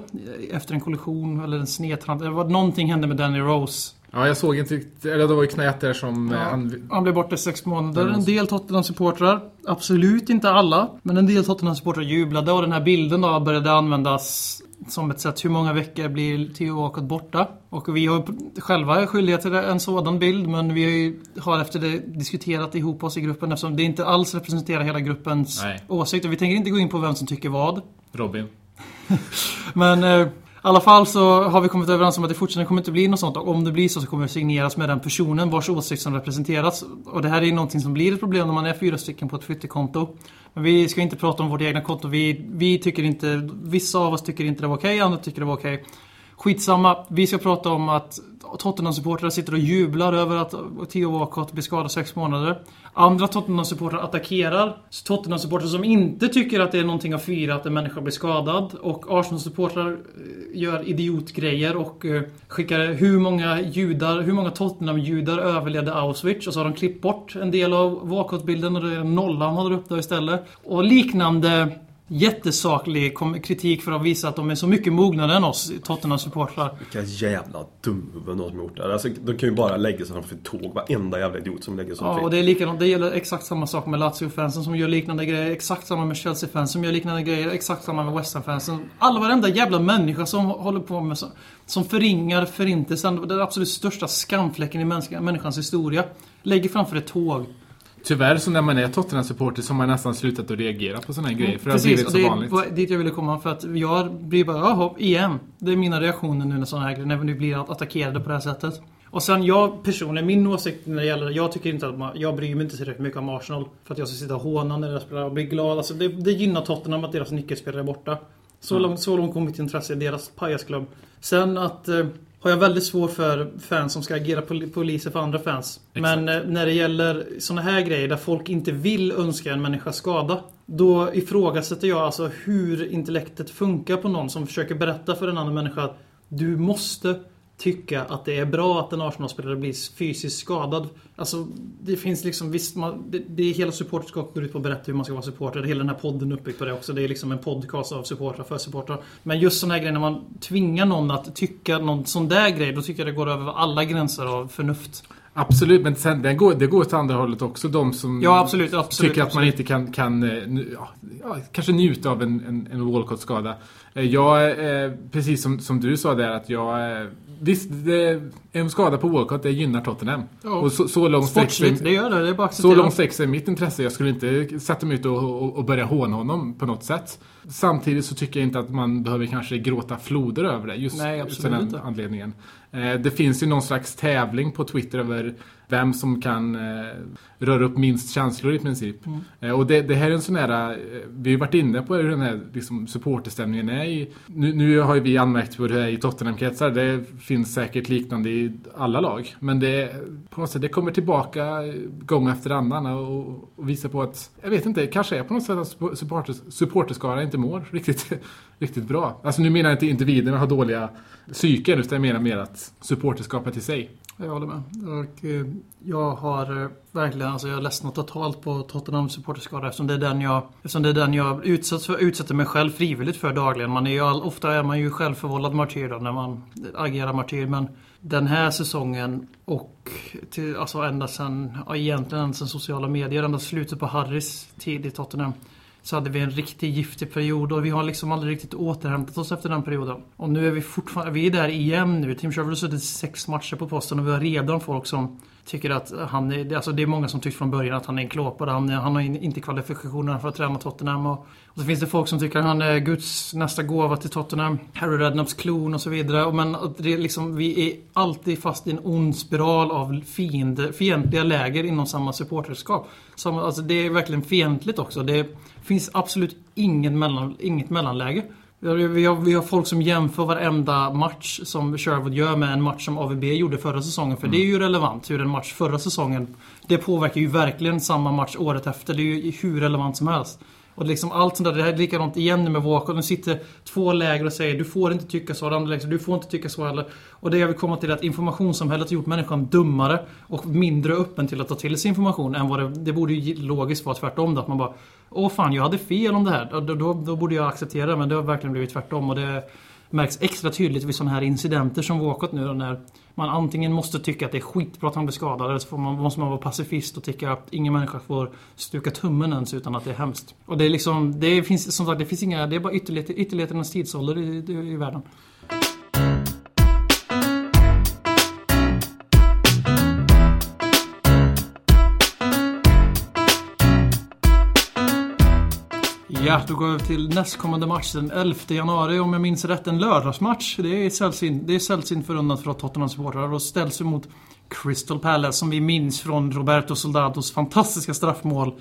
Efter en kollision eller en. Det var någonting hände med Danny Rose. Ja, jag såg inte riktigt- eller det var ju knät där som eh, han... Han blev borta i sex månader. Mm. En del Tottenham-supportrar, absolut inte alla, men en del Tottenham-supportrar jublade och den här bilden då började användas som ett sätt. Hur många veckor blir Theo Walcott borta? Och vi har själva skyldighet till en sådan bild, men vi har, ju, har efter det diskuterat ihop oss i gruppen eftersom det inte alls representerar hela gruppens Nej. Och vi tänker inte gå in på vem som tycker vad. Robin. Men eh, alla fall så har vi kommit överens om att det fortfarande kommer inte bli något sånt. Och om det blir så så kommer det signeras med den personen vars åsikt som representeras. Och det här är ju någonting som blir ett problem när man är fyra stycken på ett Twitterkonto. Men vi ska inte prata om vårt egna konto. Vi, vi tycker inte... Vissa av oss tycker inte det var okej, andra tycker det var okej. Skitsamma. Vi ska prata om att Tottenham-supportrar sitter och jublar över att Theo Walcott blir skadad sex månader. Andra Tottenham-supportrar attackerar Tottenham-supportrar som inte tycker att det är någonting att fira att en människa blir skadad. Och Arsenal-supportrar eh, gör idiotgrejer och eh, skickar hur många judar, hur många Tottenham-judar överlevde Auschwitz. Och så har de klippt bort en del av Walcott-bilden och det är nollan håller upp där istället. Och liknande jättesaklig kritik för att visa att de är så mycket mognare än oss Tottenham-supportrar. Vilka jävla dumhuvuden de som gjort det. Alltså, de kan ju bara lägga sig framför ett tåg. Varenda jävla idiot som lägger sig Ja, och det är likadant. Det gäller exakt samma sak med Lazio-fansen som gör liknande grejer. Exakt samma med Chelsea-fans som gör liknande grejer. Exakt samma med West Ham-fansen. Alla varenda jävla människa som håller på med så, som förringar förintelsen. Den absolut största skamfläcken i människa, människans historia. Lägger framför ett tåg. Tyvärr så när man är Tottenham-supporter så har man nästan slutat att reagera på sådana här grejer. För det har Precis, blivit så det vanligt. var dit jag ville komma. För att jag blir bara, jaha, igen. Det är mina reaktioner nu när sådana här grejer, när vi blir attackerade på det här sättet. Och sen jag personligen, min åsikt när det gäller, jag tycker inte att man, jag bryr mig inte tillräckligt mycket om Arsenal. För att jag ska sitta och håna när deras spelare och bli glad. Alltså det, det gynnar Tottenham att deras nyckelspelare är borta. Så, långt, så långt kommer mitt intresse i deras pajasklubb. Sen att eh, har jag väldigt svårt för fans som ska agera pol- poliser för andra fans. Men eh, när det gäller såna här grejer där folk inte vill önska en människa skada. Då ifrågasätter jag alltså hur intellektet funkar på någon som försöker berätta för en annan människa att du måste tycka att det är bra att en Arsenal-spelare blir fysiskt skadad. Alltså, det finns liksom visst, man, det, det är hela supporterskapet går ut på att berätta hur man ska vara supporter. Hela den här podden är uppbyggd på det också. Det är liksom en podcast av supportrar för supportrar. Men just sådana här grejer när man tvingar någon att tycka någon sån där grej, då tycker jag det går över alla gränser av förnuft. Absolut, men sen, det, går, det går åt andra hållet också. De som Ja, absolut, absolut, tycker att man absolut. inte kan, kan eh, ja, kanske njuta av en, en, en Walcott-skada. Eh, Jag, eh, precis som, som du sa där, att jag... Visst, det, en skada på Walcott, det gynnar Tottenham. Ja. Och så, så långt sträcker Sportsligt, sig- det gör det. Det är bara Så långt sträcker sig mitt intresse. Jag skulle inte sätta mig ut och, och, och börja håna honom på något sätt. Samtidigt så tycker jag inte att man behöver kanske gråta floder över det. Just, Nej, av den inte. anledningen. Eh, det finns ju någon slags tävling på Twitter över vem som kan eh, röra upp minst känslor i princip. Mm. Eh, och det, det här är en sån här... Eh, vi har varit inne på hur den här liksom, supporterstämningen är i... Nu, nu har ju vi anmärkt på det här i Tottenham-kretsar. Det finns säkert liknande i alla lag. Men det, på något sätt, det kommer tillbaka gång efter annan och, och visar på att... Jag vet inte, kanske är på något sätt att supporters, supporterskara inte mår riktigt, riktigt bra. Alltså nu menar jag inte individerna har dåliga psyken utan jag menar mer att supporterskapet i sig. Jag håller med. Och, eh, jag har eh, verkligen, alltså jag ledsnat totalt på Tottenham supporterskada eftersom det är den jag, eftersom det är den jag utsätts för, utsätter mig själv frivilligt för dagligen. Man är ju all, ofta är man ju självförvållad martyr då, när man agerar martyr. Men den här säsongen och till, alltså ända sen, ja, egentligen ända sen sociala medier, ända slutet på Harrys tid i Tottenham. Så hade vi en riktigt giftig period och vi har liksom aldrig riktigt återhämtat oss efter den perioden. Och nu är vi fortfarande, vi är där igen nu. Tim Sherwood har suttit sex matcher på posten och vi har redan folk som tycker att han är, alltså det är många som tyckte från början att han är en klåpare. Han, han har inte kvalifikationerna för att träna Tottenham. Och, och så finns det folk som tycker att han är Guds nästa gåva till Tottenham. Harry Redknapps klon och så vidare. Och Men det är liksom, vi är alltid fast i en ond spiral av fiende, fientliga läger inom samma supporterskap. Som, alltså det är verkligen fientligt också. Det finns absolut ingen mellan, inget mellanläge. Vi har, vi, har, folk som jämför varenda match som Sherwood gör med en match som AVB gjorde förra säsongen. För det är ju relevant hur en match förra säsongen... Det påverkar ju verkligen samma match året efter. Det är ju hur relevant som helst. Och liksom allt sånt där, det här är likadant igen nu med Walcott. Nu sitter två läger och säger du får inte tycka så. Det andra läger du får inte tycka så heller. Och det jag vill komma till är att informationssamhället har gjort människan dummare och mindre öppen till att ta till sig information än vad det... Det borde ju logiskt vara tvärtom då, att man bara Åh fan, jag hade fel om det här. Då, då, då borde jag acceptera det, men det har verkligen blivit tvärtom. Och det märks extra tydligt vid sådana här incidenter som Walcott nu då, när man antingen måste tycka att det är skitbra att han blir skadad eller så får man, måste man vara pacifist och tycka att ingen människa får stuka tummen ens utan att det är hemskt. Och det är liksom, det finns som sagt, det finns inga, det är bara ytterligheternas tidsålder i, i, i världen. Ja, då går vi över till nästkommande match den 11 januari om jag minns rätt. En lördagsmatch. Det är sällsynt, det är sällsynt förunnat för Tottenham-supportrar och ställs emot Crystal Palace som vi minns från Roberto Soldados fantastiska straffmål.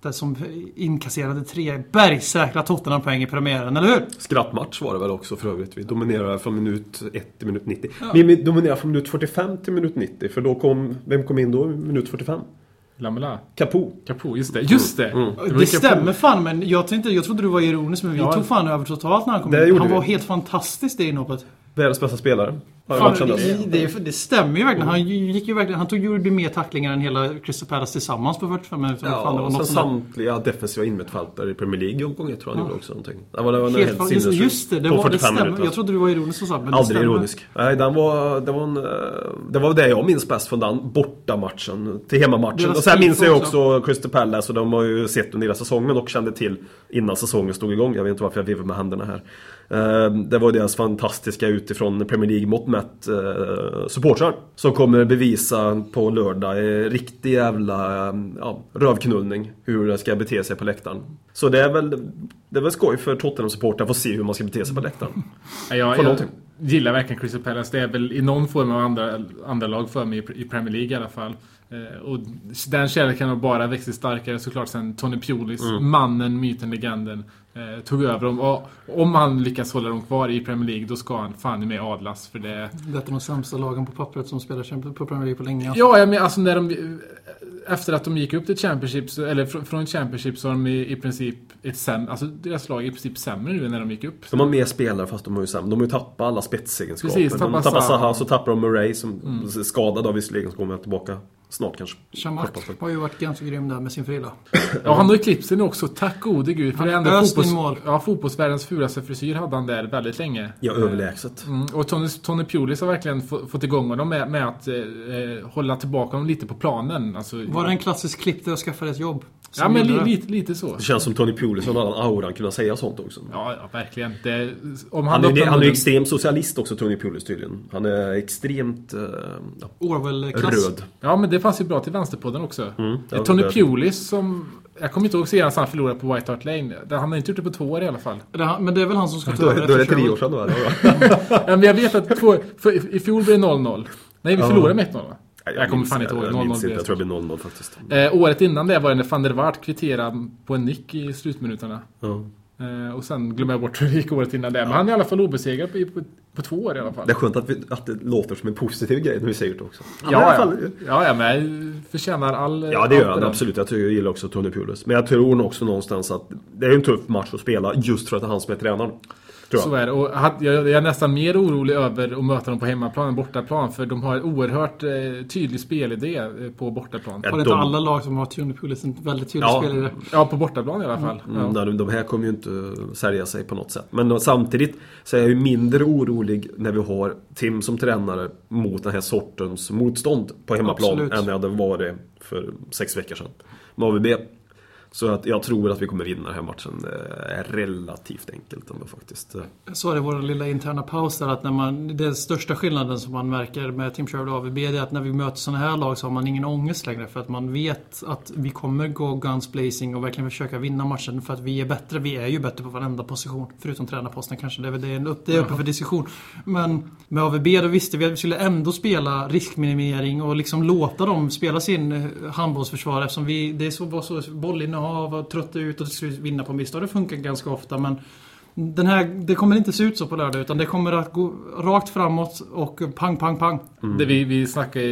Där som inkasserade tre bergsäkra Tottenham-poäng i premiären, eller hur? Skrattmatch var det väl också för övrigt. Vi dominerade från minut 1 till minut 90. Vi dominerade från minut 45 till minut 90. För då kom, vem kom in då minut 45? Lamela. Capo. Capo, just det. Just det! Mm. Det Capo. stämmer fan men jag, tänkte, jag trodde du var ironisk men vi Ja. tog fan över totalt när han kom Det in. Han vi. var helt fantastisk det inhoppet. Världens bästa spelare. Fan, det, det, det stämmer ju verkligen. Han gick ju verkligen, han tog gjorde mer tacklingar än hela Crystal Palace tillsammans på 45 minuter. Vad fan, Ja, det var och sen där. samtliga defensiva innermittfältare i Premier League omgång ett tror jag han gjorde också någonting. Det var, det var Helt helt fan, just, det, det, var, det 45 stämmer. minuter. Jag trodde du var ironisk men det Aldrig ironisk. Nej, den var, det, var en, eh, det var det jag minns bäst från den bortamatchen till hemmamatchen. Och sen minns jag också Crystal Palace och de har ju sett under hela säsongen och kände till innan säsongen stod igång. Jag vet inte varför jag viftar med händerna här. Eh, Det var deras fantastiska utifrån Premier League mått mätt eh, supportrar. Som kommer bevisa på lördag riktig jävla eh, ja, rövknullning. Hur det ska bete sig på läktaren. Så det är väl, det är väl skoj för Tottenham-supportrar att få se hur man ska bete sig på läktaren. Ja, jag, jag gillar verkligen Crystal Palace. Det är väl i någon form av andra, andra lag för mig i- i Premier League i alla fall. Eh, och den kärleken har bara växt starkare såklart sen Tony Pulis, Mm. mannen, myten, legenden, eh, tog över dem. Och om han lyckas hålla dem kvar i Premier League då ska han fan i mig adlas. För det, Det är de sämsta lagen på pappret som spelar på Premier League på länge. Ja, jag menar alltså när de... Efter att de gick upp till Championship, eller fr- från Championship så har de i, i princip ett sämre... Alltså deras lag är i princip sämre nu än när de gick upp. De har mer spelare fast de har ju sämre. De har ju tappat alla spetsegenskaper. Precis, de tappar tappar Zaha. Zaha, så tappar de Murray som är skadad av visserligen, som kommer tillbaka snart kanske. Shamak har ju varit ganska grym där med sin frilla. Ja, han har ju klippt sig nu också, tack gode gud. För Han det in fotbolls, mål. ja, fotbollsvärldens fulaste frisyr hade han där väldigt länge. Ja, överlägset. Mm, och Tony, Tony Pulis har verkligen få, fått igång honom med, med att eh, eh, hålla tillbaka honom lite på planen. Alltså, Var det en klassisk klipp där jag skaffade ett jobb? Ja, men li, det? lite, lite så. Det känns som Tony Pulis och den auran kunna säga sånt också. Ja, ja verkligen. Det, om Han är, han är ju munnen- extrem socialist också, Tony Pulis tydligen. Han är extremt eh, ja, Orwell-klass. röd. Ja, men det fanns ju bra till Vänsterpodden också. Mm, det är Tony det- Pulis som... Jag kommer inte ihåg senast han förlorade på White Hart Lane. Han har inte gjort det på två år i alla fall. Det är- Men det är väl han som ska ta Då, över då är det tre år sedan då? Ja, men jag vet att två, för, i fjol blev det 0-0. Nej, vi förlorade med 1-0 va? Nej, Jag kommer minns fan inte ihåg. Jag, 0-0 minns inte. blev jag tror det blir 0-0 faktiskt. Eh, året innan det var det när van der Waart kvitterade på en nick i slutminuterna. Ja. Eh, och sen glömmer jag bort hur det gick året innan det. Men han är i alla fall obesegrad på, på, på två år i alla fall. Det är skönt att, vi, att det låter som en positiv grej när vi säger det också. Ja, ja. fall- ja, ja, men förtjänar all... Ja det gör han absolut. Jag, tycker, jag gillar också Tony Pulis. Men jag tror nog också någonstans att det är en tuff match att spela just för att det är han som är tränaren. Tror Så jag. är det. Och jag, är nästan mer orolig över att möta dem på hemmaplan än bortaplan. För de har en oerhört eh, tydlig spelidé eh, på bortaplan. Ja. Har det inte de- alla lag som har Pulis en väldigt tydlig Ja. spelare? Ja, på bortaplan i alla fall. Mm, Ja. nej, de här kommer ju inte sälja sig på något sätt. Men då, samtidigt så är jag ju mindre orolig när vi har Tim som tränare mot den här sortens motstånd på hemmaplan Absolut. än jag hade varit för sex veckor sedan med AVB. Så att jag tror att vi kommer vinna den här matchen eh, relativt enkelt ändå faktiskt. Jag sa det i vår lilla interna paus där att när man, den största skillnaden som man märker med Team Sherwood och AVB det är att när vi möter sådana här lag så har man ingen ångest längre för att man vet att vi kommer gå guns blazing och verkligen försöka vinna matchen för att vi är bättre. Vi är ju bättre på varenda position. Förutom tränarposten kanske. Det är, det, är upp- uppe för diskussion. Men med AVB då visste vi att vi skulle ändå spela riskminimering och liksom låta dem spela sin eh, handbollsförsvar eftersom vi, det är så, var så av och trötta ut och till slut vinna på misstag. Det funkar ganska ofta men den här, det kommer inte se ut så på lördag utan det kommer att gå rakt framåt och pang, pang, pang. Det vi, vi snackade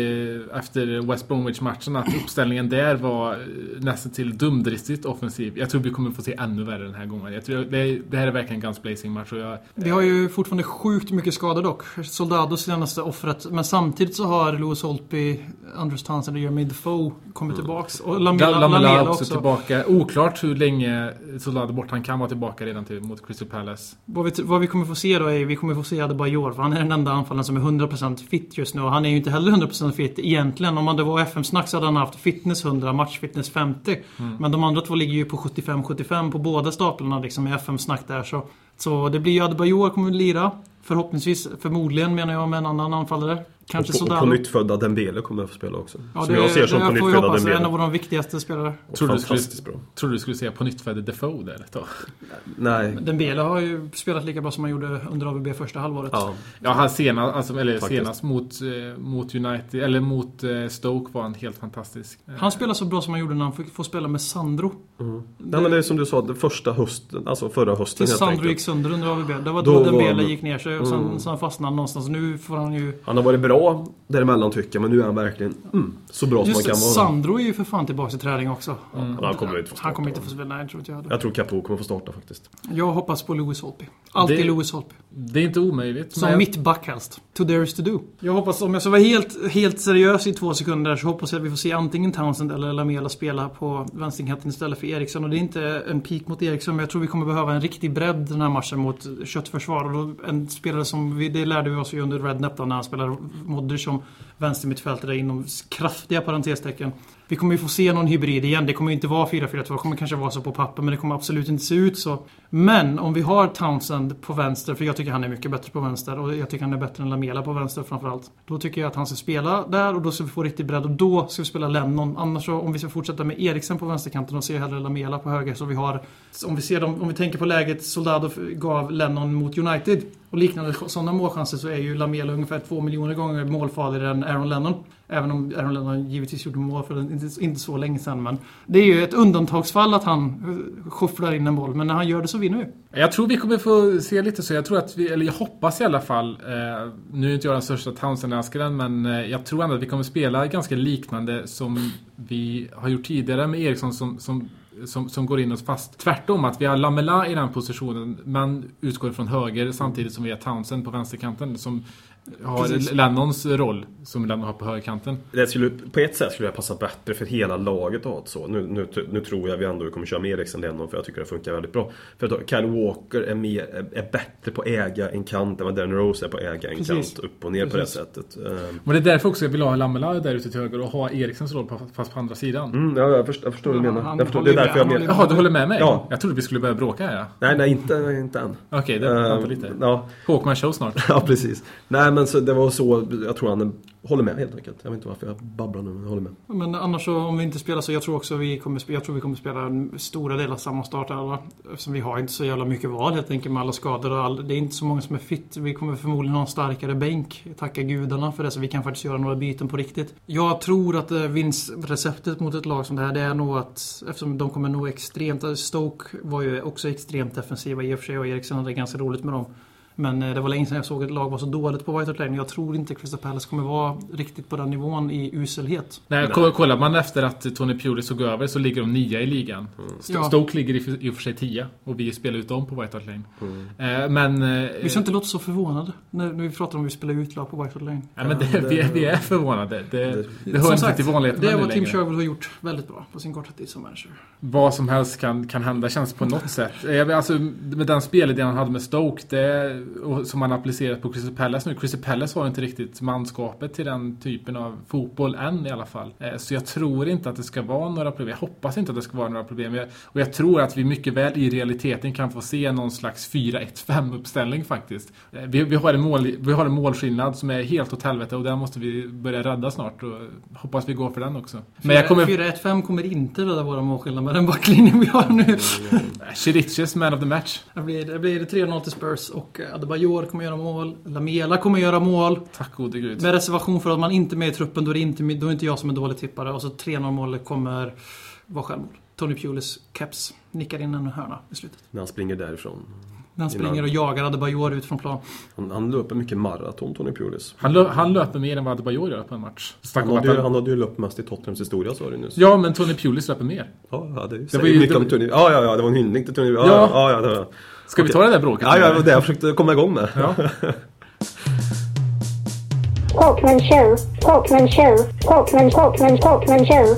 efter West Bromwich-matchen att uppställningen där var eh, nästan till dumdristigt offensiv. Jag tror vi kommer få se ännu värre den här gången. Jag tror, det, det här är verkligen en guns blazing match och jag, Vi har ju fortfarande sjukt mycket skador dock. Soldados senaste offret. Men samtidigt så har Louis Holtby, Andrews Townsend och Jermaine Defoe kommit tillbaks. Och Lamela, Lamela, Lamela också, också. tillbaka. Oklart hur länge Soldado bort. Han kan vara tillbaka redan till, mot Crystal Palace. Vad vi, vad vi kommer få se då är vi kommer få se Adebayor. För han är den enda anfallaren som är 100% fit just nu. Och han är ju inte heller 100% fit egentligen. Om det var FM-snack så hade han haft fitness 100, matchfitness 50. Men de andra två ligger ju på 75-75 på båda staplarna liksom i FM-snack där. Så, så det blir ju Adebayor kommer att lira. Förhoppningsvis, förmodligen menar jag med en annan anfallare. Kanske och, på, och sådär. på nytt födda Dembele kommer att få spela också. Ja, som det, jag ser som det på nytt får vi födda hoppas. En av Dembele. våra viktigaste spelare. Tror du skulle- Fantastiskt bra. Tror du skulle säga på nytt födde Defoe där ett tag? Nej. Dembele har ju spelat lika bra som han gjorde under AVB första halvåret. Ja. Ja, han senast, alltså, eller Faktiskt. senast mot, eh, mot United, eller mot eh, Stoke var han helt fantastisk. Han spelar så bra som han gjorde när han fick få spela med Sandro. Nej men det är som du sa, det första hösten, alltså förra hösten Tills helt Sandro enkelt. gick sönder under AVB. Det var Då då var Dembele han- gick ner sig och sen, Mm. sen fastnade han någonstans. Nu får han ju... Han har varit bra däremellan tycker jag, men nu är han verkligen mm, så bra Just som han kan vara. Sandro är ju för fan tillbaka i träning också. Men han kommer inte få starta. Han kommer inte få spela, nej tror inte jag heller. Jag tror Capo kommer få starta faktiskt. Jag hoppas på Lewis Holtby. Alltid Det- Lewis Holtby. Det är inte omöjligt. Som men- mittback helst. To there is to do. Jag hoppas, om jag ska vara helt, helt seriös i två sekunder så hoppas jag att vi får se antingen Townsend eller Lamela spela på vänsterkanten istället för Eriksson. Och det är inte en peak mot Eriksson men jag tror vi kommer behöva en riktig bredd den här matchen mot köttförsvar. Och då en spelare som, vi, det lärde vi oss ju under Rednap då när han spelade Modric som vänstermittfältare inom kraftiga parentestecken. Vi kommer ju få se någon hybrid igen. Det kommer ju inte vara 4-4-2. Det kommer kanske vara så på papper men det kommer absolut inte se ut så. Men om vi har Townsend på vänster, för jag tycker han är mycket bättre på vänster och jag tycker han är bättre än Lamela på vänster framförallt. Då tycker jag att han ska spela där och då ska vi få riktig bredd och då ska vi spela Lennon. Annars så, om vi ska fortsätta med Eriksen på vänsterkanten och ser jag hellre Lamela på höger så vi har... Om vi ser dem, om vi tänker på läget Soldado gav Lennon mot United och liknande sådana målchanser så är ju Lamela ungefär två miljoner gånger målfarligare än Aaron Lennon. Även om Aaron Lennon givetvis gjorde mål för inte, inte så länge sedan. Men det är ju ett undantagsfall att han eh, skyfflar in en boll. Men när han gör det så vinner vi. Jag tror vi kommer få se lite så. Jag tror att vi, eller jag hoppas i alla fall. Eh, nu är inte jag den största Townsend-älskaren men eh, jag tror ändå att vi kommer spela ganska liknande som vi har gjort tidigare med Eriksson som, som som, som går in och fast tvärtom att vi har Lamela i den positionen men utgår från höger samtidigt som vi har Townsend på vänsterkanten som har Precis. Lennons roll som Lennon har på högerkanten. Det skulle, på ett sätt skulle det passa bättre för hela laget att ha ett så. Nu, nu, nu tror jag vi ändå kommer köra med Eriksen Lennon för jag tycker det funkar väldigt bra. För att Kyle Walker är, mer, är, bättre på att äga en kant än vad Darren Rose är på att äga en Precis. kant. Upp och ner på det Precis. sättet. Ehm, Och det är därför också jag vill ha Lamela där ute till höger och ha Eriksens roll på, fast på andra sidan. Mm, ja, jag, förstår, jag förstår vad du menar. han Jag förstår, det är därför jag menar. Jaha, du håller med mig? Ja. Jag trodde vi skulle börja bråka här. ja. Nej, nej, inte, inte än. Okej, det vänta Ehm, lite. Ja, Håkman show snart. ja, precis. Nej, men så, det var så. Jag tror han håller med helt enkelt. Jag vet inte varför jag babblar nu, men jag håller med. Men annars så om vi inte spelar så jag tror också vi kommer, jag tror vi kommer spela en stora del av samma startelva. Eftersom vi har inte så jävla mycket val helt enkelt med alla skador och all, Det är inte så många som är fit. Vi kommer förmodligen ha en starkare bänk. Tacka gudarna för det så vi kan faktiskt göra några byten på riktigt. Jag tror att eh, vinstreceptet mot ett lag som det här det är nog att eftersom de kommer nå extremt... Stoke var ju också extremt defensiva i och för sig och Eriksen hade ganska roligt med dem. Men eh, det var länge sedan jag såg ett lag vara så dåligt på White Hart Lane. Jag tror inte Crystal Palace kommer vara riktigt på den nivån i uselhet. Nej, ko- kollar man efter att Tony Pulis tog över så ligger de nia i ligan. St- Ja. Stoke ligger i, och för sig tia och vi spelar ut dem på White Hart Lane. Eh, men... Eh, Vi ska inte låta så förvånade när, vi pratar om att vi spelar ut lag på White Hart Lane. ja, men det, vi, är- vi är förvånade. Det, det hör Som inte sagt, till vanligheten det är vad Tim. Sherwood har gjort väldigt bra på sin korta tid som manager. Vad som helst kan, kan hända känns på något sätt. Alltså, med den spelidén han hade med Stoke, det, som han applicerat på Crystal Palace nu. Crystal Palace har inte riktigt manskapet till den typen av fotboll än i alla fall. Eh, Så jag tror inte att det ska vara några problem. Jag hoppas inte att det ska vara några problem. Och jag tror att vi mycket väl i realiteten kan få se någon slags 4-1-5 uppställning faktiskt. Eh, Vi, vi, har en mål, vi har en målskillnad som är helt åt helvete och den måste vi börja rädda snart. Och hoppas vi går för den också. Men jag kommer... 4-1-5 kommer inte rädda våra målskillnader med den backlinjen vi har nu. Chiriches man of the match. Det blir, det blir 3-0 till Spurs och Adebayor kommer göra mål. Lamela kommer göra mål. Tack gode gud. Med reservation för att man inte är med i truppen, då är det inte, då är det inte jag som är dålig tippare. Och så 3-0 målet kommer vara självmål. Tony Pulis keps nickar in en hörna i slutet. När han springer därifrån. När han springer och jagar Adebayor ut från plan. Han, han löper mycket maraton, Tony Pulis. Han, lö, han löper mer än vad Adebayor gör på en match. Han hade, ju, han, hade ju löpt mest i Tottenhams historia sa du nyss. Ja, men Tony Pulis löper mer. Ja, ja, det, var säger ju- mycket det- om Tony. Ja, ja, ja, det var en hyllning till Tony. Ja, Ja. ja, ja, det var. Ska vi ta det där bråket? Ja, ja, det var det jag försökte komma igång med. Ja. Talkman show, Talkman show, Talkman, Talkman, Talkman show.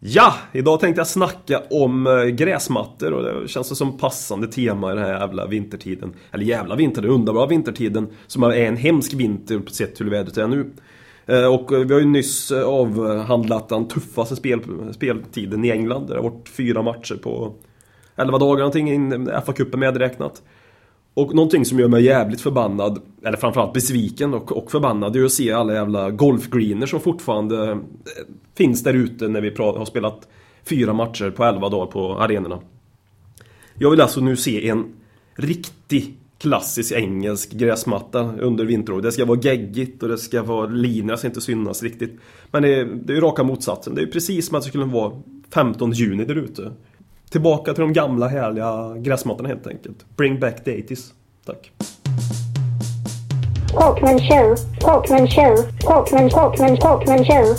Ja, idag tänkte jag snacka om eh, gräsmattor och det känns som passande tema i den här jävla vintertiden. Eller jävla vinter, den underbara vintertiden som är en hemsk vinter sett hur vädret är nu. Eh, och vi har ju nyss eh, avhandlat den tuffaste spel, speltiden i England. Det har varit fyra matcher på 11 dagar någonting, FA-cupen medräknat. Och någonting som gör mig jävligt förbannad, eller framförallt besviken och, och förbannad, det är att se alla jävla golfgreener som fortfarande eh, finns där ute när vi har spelat fyra matcher på 11 dagar på arenorna. Jag vill alltså nu se en riktig klassisk engelsk gräsmatta under vinterår. Det ska vara geggigt och det ska vara linjerna ska inte synas riktigt. Men det är, det är ju raka motsatsen. Det är precis som att det skulle vara 15 juni där ute. Tillbaka till de gamla härliga gräsmattorna helt enkelt. Bring back the 80s. Tack. Talkman show. Talkman show. Talkman, Talkman, Talkman show.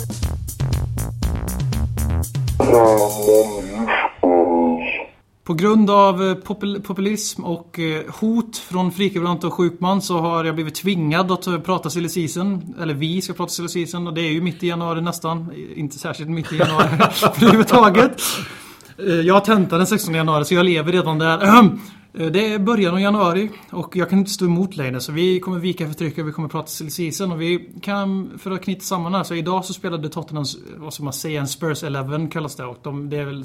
På grund av eh, popul populism och eh, hot från Frikebrant och Sjukman så har jag blivit tvingad att eh, prata silly season. Eller vi ska prata silly season och det är ju mitt i januari nästan. Inte särskilt mitt i januari överhuvudtaget. Jag har tenta den 16 januari så jag lever redan där. Eh, det är början av januari och jag kan inte stå emot längre så vi kommer vika för trycket och vi kommer prata till season och vi kan, för att knyta samman här, så idag så spelade Tottenham, vad ska man säga, en Spurs 11 kallas det och de, det är väl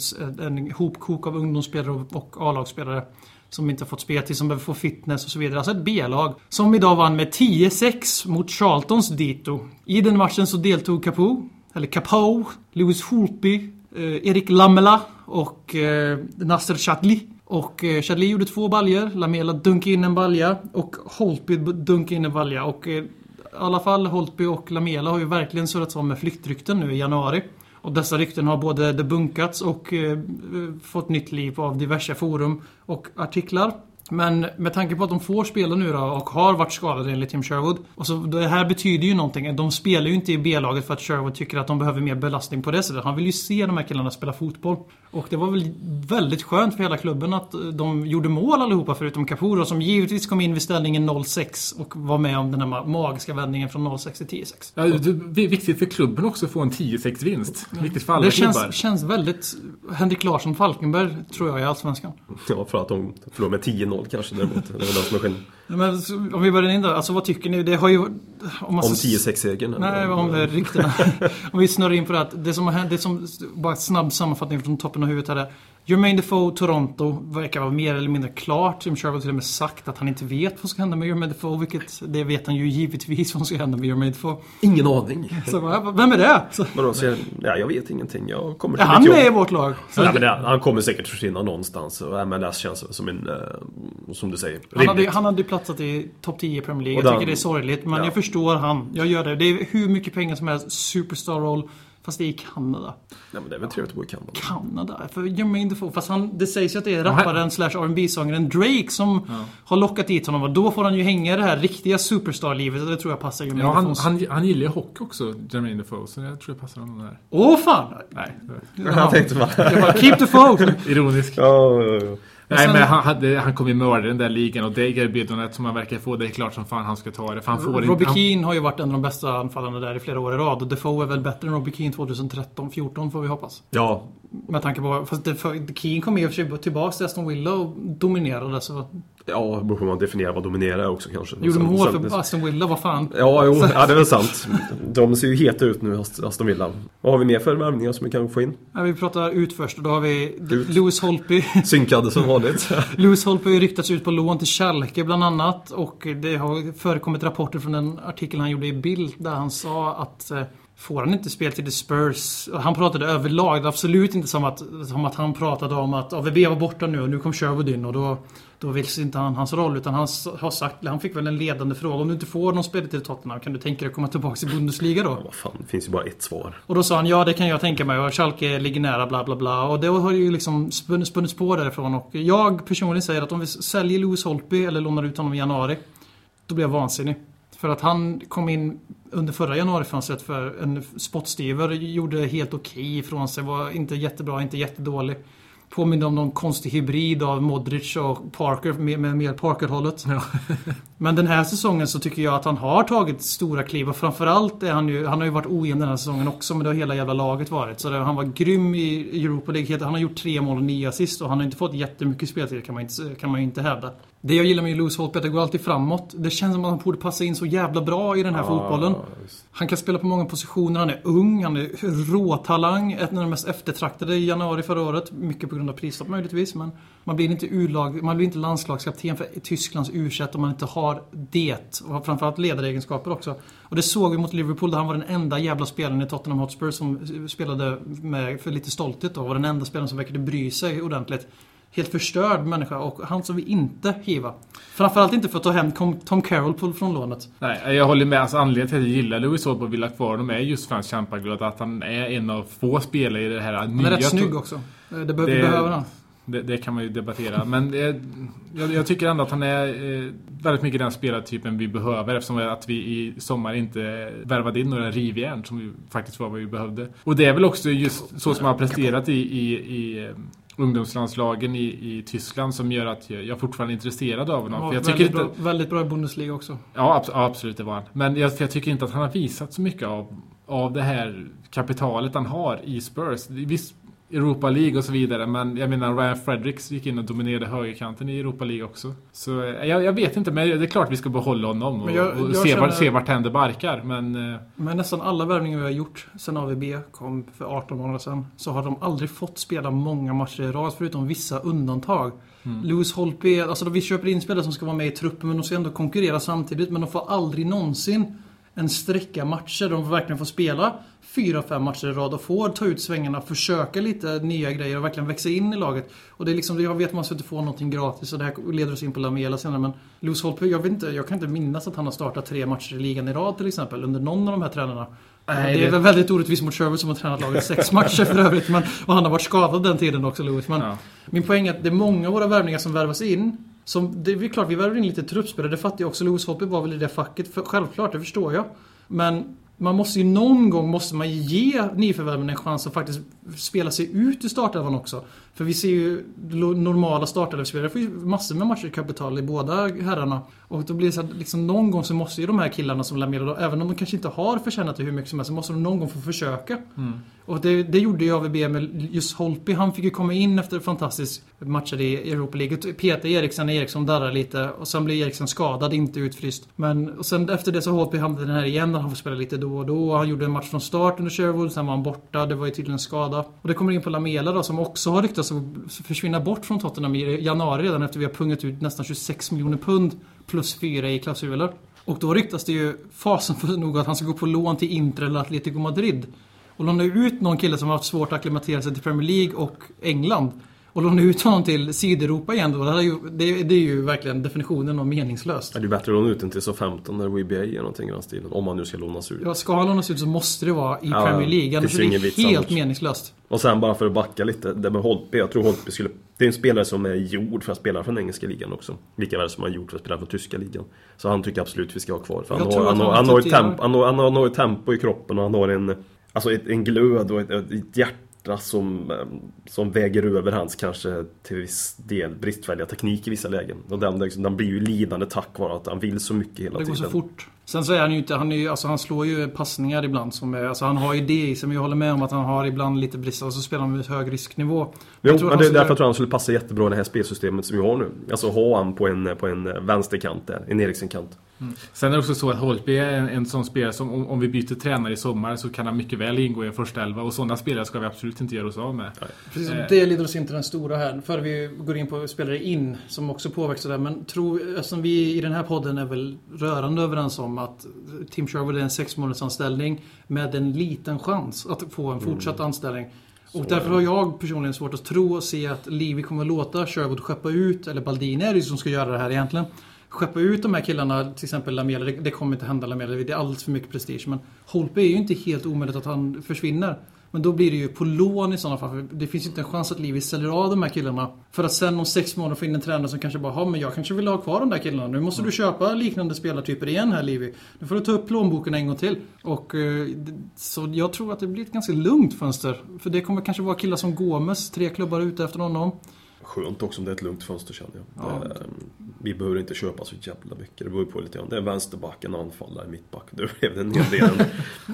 en hopkok av ungdomsspelare och- och A-lagsspelare som inte har fått speltid, som behöver få fitness och så vidare. Alltså ett B-lag. Som idag vann med 10-6 mot Charltons Dito. I den matchen så deltog Capo, eller Capo, Lewis Holtby, eh, Erik Lamela och eh, Nasser Chadli. Och eh, Chadli gjorde två baljer, Lamela dunkade in en balja och Holtby dunkade in en balja. Och eh, i alla fall Holtby och Lamela har ju verkligen surrats om med flyktrykten nu i januari. Och dessa rykten har både debunkats och eh, eh fått nytt liv av diverse forum och artiklar. Men med tanke på att de får spela nu då och har varit skadade enligt Tim Sherwood. Och så det här betyder ju någonting. De spelar ju inte i B-laget för att Sherwood tycker att de behöver mer belastning på det sättet. Han vill ju se de här killarna spela fotboll. Och det var väl väldigt skönt för hela klubben att de gjorde mål allihopa förutom Kapuro som givetvis kom in vid ställningen 0-6 och var med om den här ma- magiska vändningen från 0-6 till 10-6. Ja, det är viktigt för klubben också att få en 10-6 vinst. Viktigt för alla Det klubbar. känns, känns väldigt Henrik Larsson Falkenberg tror jag i Allsvenskan. Ja, för att de förlorar med 10-0 kanske däremot. Det väl det som är skillnaden. Men så- om vi börjar in där, alltså vad tycker ni? Det har ju... Om, man Om ska- 10-6-segern? Nej, om eh, ryktena. om vi snurrar in på det att det som har hänt, det som, bara snabb sammanfattning från toppen av huvudet här. är, Jermaine Defoe, Toronto, verkar vara mer eller mindre klart. Tim Sherwood har till och med sagt att han inte vet vad som ska hända med Jermaine Defoe, vilket det vet han ju givetvis vad som ska hända med Jermaine Defoe. Ingen aning. Så, vem är det? Så, Vadå, så jag, ja, jag vet ingenting. Jag kommer är till han mitt jobb. med i vårt lag? Så, Ja, men det, han kommer säkert försvinna någonstans och MLS känns som en, eh, som du säger, han, hade, rimligt. han hade ju platsat i topp 10 i Premier League. Och Jag den- tycker det är sorgligt, men Ja. jag förstår han. Jag gör det. Det är hur mycket pengar som helst. Superstar-roll. Fast det är i Kanada. Nej, men det är väl trevligt att bo i Kanada. Kanada? För Jermaine Defoe, fast han, det sägs ju att det är rapparen slash rb sångaren Drake som har lockat dit honom. Och då får han ju hänga det här riktiga superstar-livet och det tror jag passar Jermaine Ja, han, han, han gillar ju hockey också, Jermaine Defoe, så jag tror jag passar honom där. Åh fan! Nej, Jag tänkte bara... Jag bara, keep Defoe! ironisk. Ja, ja, ja. Nej, sen- men han, hade, han kommer ju mörda den där ligan och det erbjudandet som han verkar få, det är klart som fan han ska ta det. För han får Robbie. Han, Keane har ju varit en av de bästa anfallarna där i flera år i rad. Och Defoe är väl bättre än Robbie Keane 2013-14 får vi hoppas. ja, Med tanke på... Fast Defoe, Keane kom ju tillbaka till Aston Villa och dominerade så... ja, det beror på hur man definierar vad dominera är också kanske. Gjorde Sen- mål för Aston Villa, vad fan. Ja, jo, ja, det är väl sant. De ser ju heta ut nu, Ast- Aston Villa. Vad har vi mer för värvningar som vi kan få in? Ja, vi pratar ut först och då har vi. Lewis Holtby. Synkade som vanligt. Lewis Holtby har ju ryktats ut på lån till Schalke bland annat. Och det har förekommit rapporter från en artikel han gjorde i Bild där han sa att eh, Får han inte spel till The Spurs? Han pratade överlag. Det är absolut inte som att, som att han pratade om att AVB var borta nu och nu kom Sherwood in och då, då vill inte han hans roll. Utan han har sagt, han fick väl en ledande fråga. Om du inte får någon spel till Tottenham, kan du tänka dig att komma tillbaka till Bundesliga då? Vad fan, det finns ju bara ett svar. Och då sa han ja det kan jag tänka mig och Schalke ligger nära bla bla bla. Och det har ju liksom spun- spunnits på därifrån. Och jag personligen säger att om vi säljer Lewis Holtby eller lånar ut honom i januari. Då blir jag vansinnig. För att han kom in under förra januarifönstret för en spottstyver. Gjorde helt okej ifrån sig. Var inte jättebra, inte jättedålig. Påminner om någon konstig hybrid av Modric och Parker med, med mer Parker-hållet. Men den här säsongen så tycker jag att han har tagit stora kliv och framförallt är han ju, han har ju varit ojämn den här säsongen också men det har hela jävla laget varit. Så det, han var grym i Europa League. Han har gjort tre mål och nio assist och han har inte fått jättemycket speltid kan man inte, kan man ju inte hävda. Det jag gillar med Lewis Holtby är att det går alltid framåt. Det känns som att han borde passa in så jävla bra i den här fotbollen. Han kan spela på många positioner, han är ung, han är råtalang. En av de mest eftertraktade i januari förra året. Mycket på grund av prisstopp möjligtvis, men man blir inte urlag, man blir inte landslagskapten för Tysklands u om man inte har det. Och framförallt ledaregenskaper också. Och det såg vi mot Liverpool där han var den enda jävla spelaren i Tottenham Hotspur som spelade med för lite stolthet då. Var den enda spelaren som verkade bry sig ordentligt helt förstörd människa och han som vi inte hiva. Framförallt inte för att ta hem Tom Carroll från lånet. Nej, jag håller med. Alltså, anledningen till att jag gillar Louis Holtby och vill ha kvar honom är just för hans kämpaglöd. Att han är en av få spelare i det här nya... Han är rätt snygg också. Det, det, behöver han. Det, det, kan man ju debattera. Men jag, jag, tycker ändå att han är eh, väldigt mycket den spelartypen vi behöver eftersom att vi i sommar inte värvade in några rivjärn som vi faktiskt var vad vi behövde. Och det är väl också just så som han har presterat i, i, i ungdomslandslagen i, i Tyskland som gör att jag, jag fortfarande är intresserad av honom. Ja, för jag väldigt, tycker inte, bra, väldigt bra i Bundesliga också. Ja, absolut det var han. Men jag, jag, tycker inte att han har visat så mycket av, av det här kapitalet han har i Spurs. Visst, Europa League och så vidare. Men jag menar Ryan Fredericks gick in och dominerade högerkanten i Europa League också. Så eh, jag, jag vet inte, men det är klart att vi ska behålla honom och, jag, och se, känner, vart, se vart händer barkar. Men, eh, men nästan alla värvningar vi har gjort sen AVB kom för 18 månader sedan så har de aldrig fått spela många matcher i rad förutom vissa undantag. Mm. Lewis Holtby, alltså vi köper in spelare som ska vara med i truppen men de ska ändå konkurrera samtidigt men de får aldrig någonsin en sträcka matcher de verkligen får spela fyra, fem matcher i rad och får ta ut svängarna, försöka lite nya grejer och verkligen växa in i laget. Och det är liksom, jag vet att man ska inte få någonting gratis och det här leder oss in på Lamela senare men Lewis Holtby, jag, vet inte, jag kan inte minnas att han har startat tre matcher i ligan i rad till exempel under någon av de här tränarna. Nej, det är väl väldigt orättvist mot Sherwood som har tränat laget sex matcher för övrigt. Men, och han har varit skadad den tiden också, Lewis. Men ja. Min poäng är att det är många av våra värvningar som värvas in som, det är klart, vi värvar in lite truppspelare. Det fattar jag också. Lewis Holtby var väl i det facket. För, självklart, det förstår jag. Men man måste ju någon gång måste man ge nyförvärven en chans att faktiskt spela sig ut i startelvan också. För vi ser ju normala startelvspelare får ju massor med matchkapital i båda herrarna. Och då blir det så att liksom någon gång så måste ju de här killarna som Lamela, även om de kanske inte har förtjänat det hur mycket som helst, så måste de någon gång få försöka. Mm. Och det, det gjorde ju AVB med just Holtby. Han fick ju komma in efter fantastisk matcher i Europa League. Peter Eriksen, Eriksson darrar lite och sen blir Eriksen skadad, inte utfryst. Men och sen efter det så Holtby hamnat den här igen, han får spela lite då och då. Han gjorde en match från start under Sherwood, sen var han borta. Det var ju tydligen en skada. Och det kommer in på Lamela då, som också har ryktats försvinna bort från Tottenham i januari redan efter vi har pungat ut nästan 26 miljoner pund plus 4 i klausuler. Och då ryktas det ju fasen nog att han ska gå på lån till Inter eller Atletico Madrid. Och låna ut någon kille som har haft svårt att acklimatisera sig till Premier League och England och låna ut honom till Sydeuropa igen då, det är, ju, det, det är ju verkligen definitionen av meningslöst. Ja, det är bättre att låna ut den till så 15 eller WBA eller någonting i den stilen. Om man nu ska lånas ut. Ja, ska han lånas ut så måste det vara i ja, Premier League. Annars är det helt annars. meningslöst. Och sen bara för att backa lite, det med Holtby. Jag tror Holtby skulle... Det är en spelare som är gjord för att spela för den engelska ligan också. Lika väl som han är gjord för att spela för tyska ligan. Så han tycker absolut vi ska ha kvar. För han, har, han, har, han, har, tempo, han, har, han, har, han har tempo i kroppen och han har en... Alltså ett, en glöd och ett, ett hjärta som, eh, som väger över hans kanske till viss del bristfälliga teknik i vissa lägen. Och den, den blir ju lidande tack vare att han vill så mycket hela tiden. Det går tiden. så fort. Sen så är han ju inte, han, är alltså han slår ju passningar ibland som är, alltså han har ju det i sig. Men jag håller med om att han har ibland lite brister. Och så spelar han med hög risknivå. Jo, men det är därför jag tror han skulle passa jättebra i det här spelsystemet som vi har nu. Alltså ha han på en, på en vänsterkant där, en Eriksen-kant. Mm. Sen är det också så att Holtby är en, en sån spelare som om, om, vi byter tränare i sommar så kan han mycket väl ingå i en första elva och sådana spelare ska vi absolut inte göra oss av med. Precis, eh. det leder oss in till den stora här. Före vi går in på spelare in som också påverkas där. Men tro, eftersom vi i den här podden är väl rörande överens om att Tim Sherwood är en sex anställning med en liten chans att få en fortsatt mm. anställning. Och därför har jag personligen svårt att tro och se att Levi kommer att låta Sherwood skeppa ut, eller Baldini är det som ska göra det här egentligen skeppa ut de här killarna, till exempel Lamela, det, det kommer inte hända Lamela, det är alldeles för mycket prestige. Men Holpe är ju inte helt omöjligt att han försvinner. Men då blir det ju på lån i sådana fall. För det finns ju inte en chans att Livi säljer av de här killarna. För att sen om sex månader få in en tränare som kanske bara har men jag kanske vill ha kvar de där killarna. Nu måste du köpa liknande spelartyper igen här Livi. Nu får du ta upp plånboken en gång till. Och, eh, så jag tror att det blir ett ganska lugnt fönster. För det kommer kanske vara killar som Gomes, tre klubbar ute efter honom. Skönt också om det är ett lugnt fönster känner jag. Ja. Det är, vi behöver inte köpa så jävla mycket. Det beror på lite grann. Det är vänsterback, en anfallare, mittback. Det blev en hel del.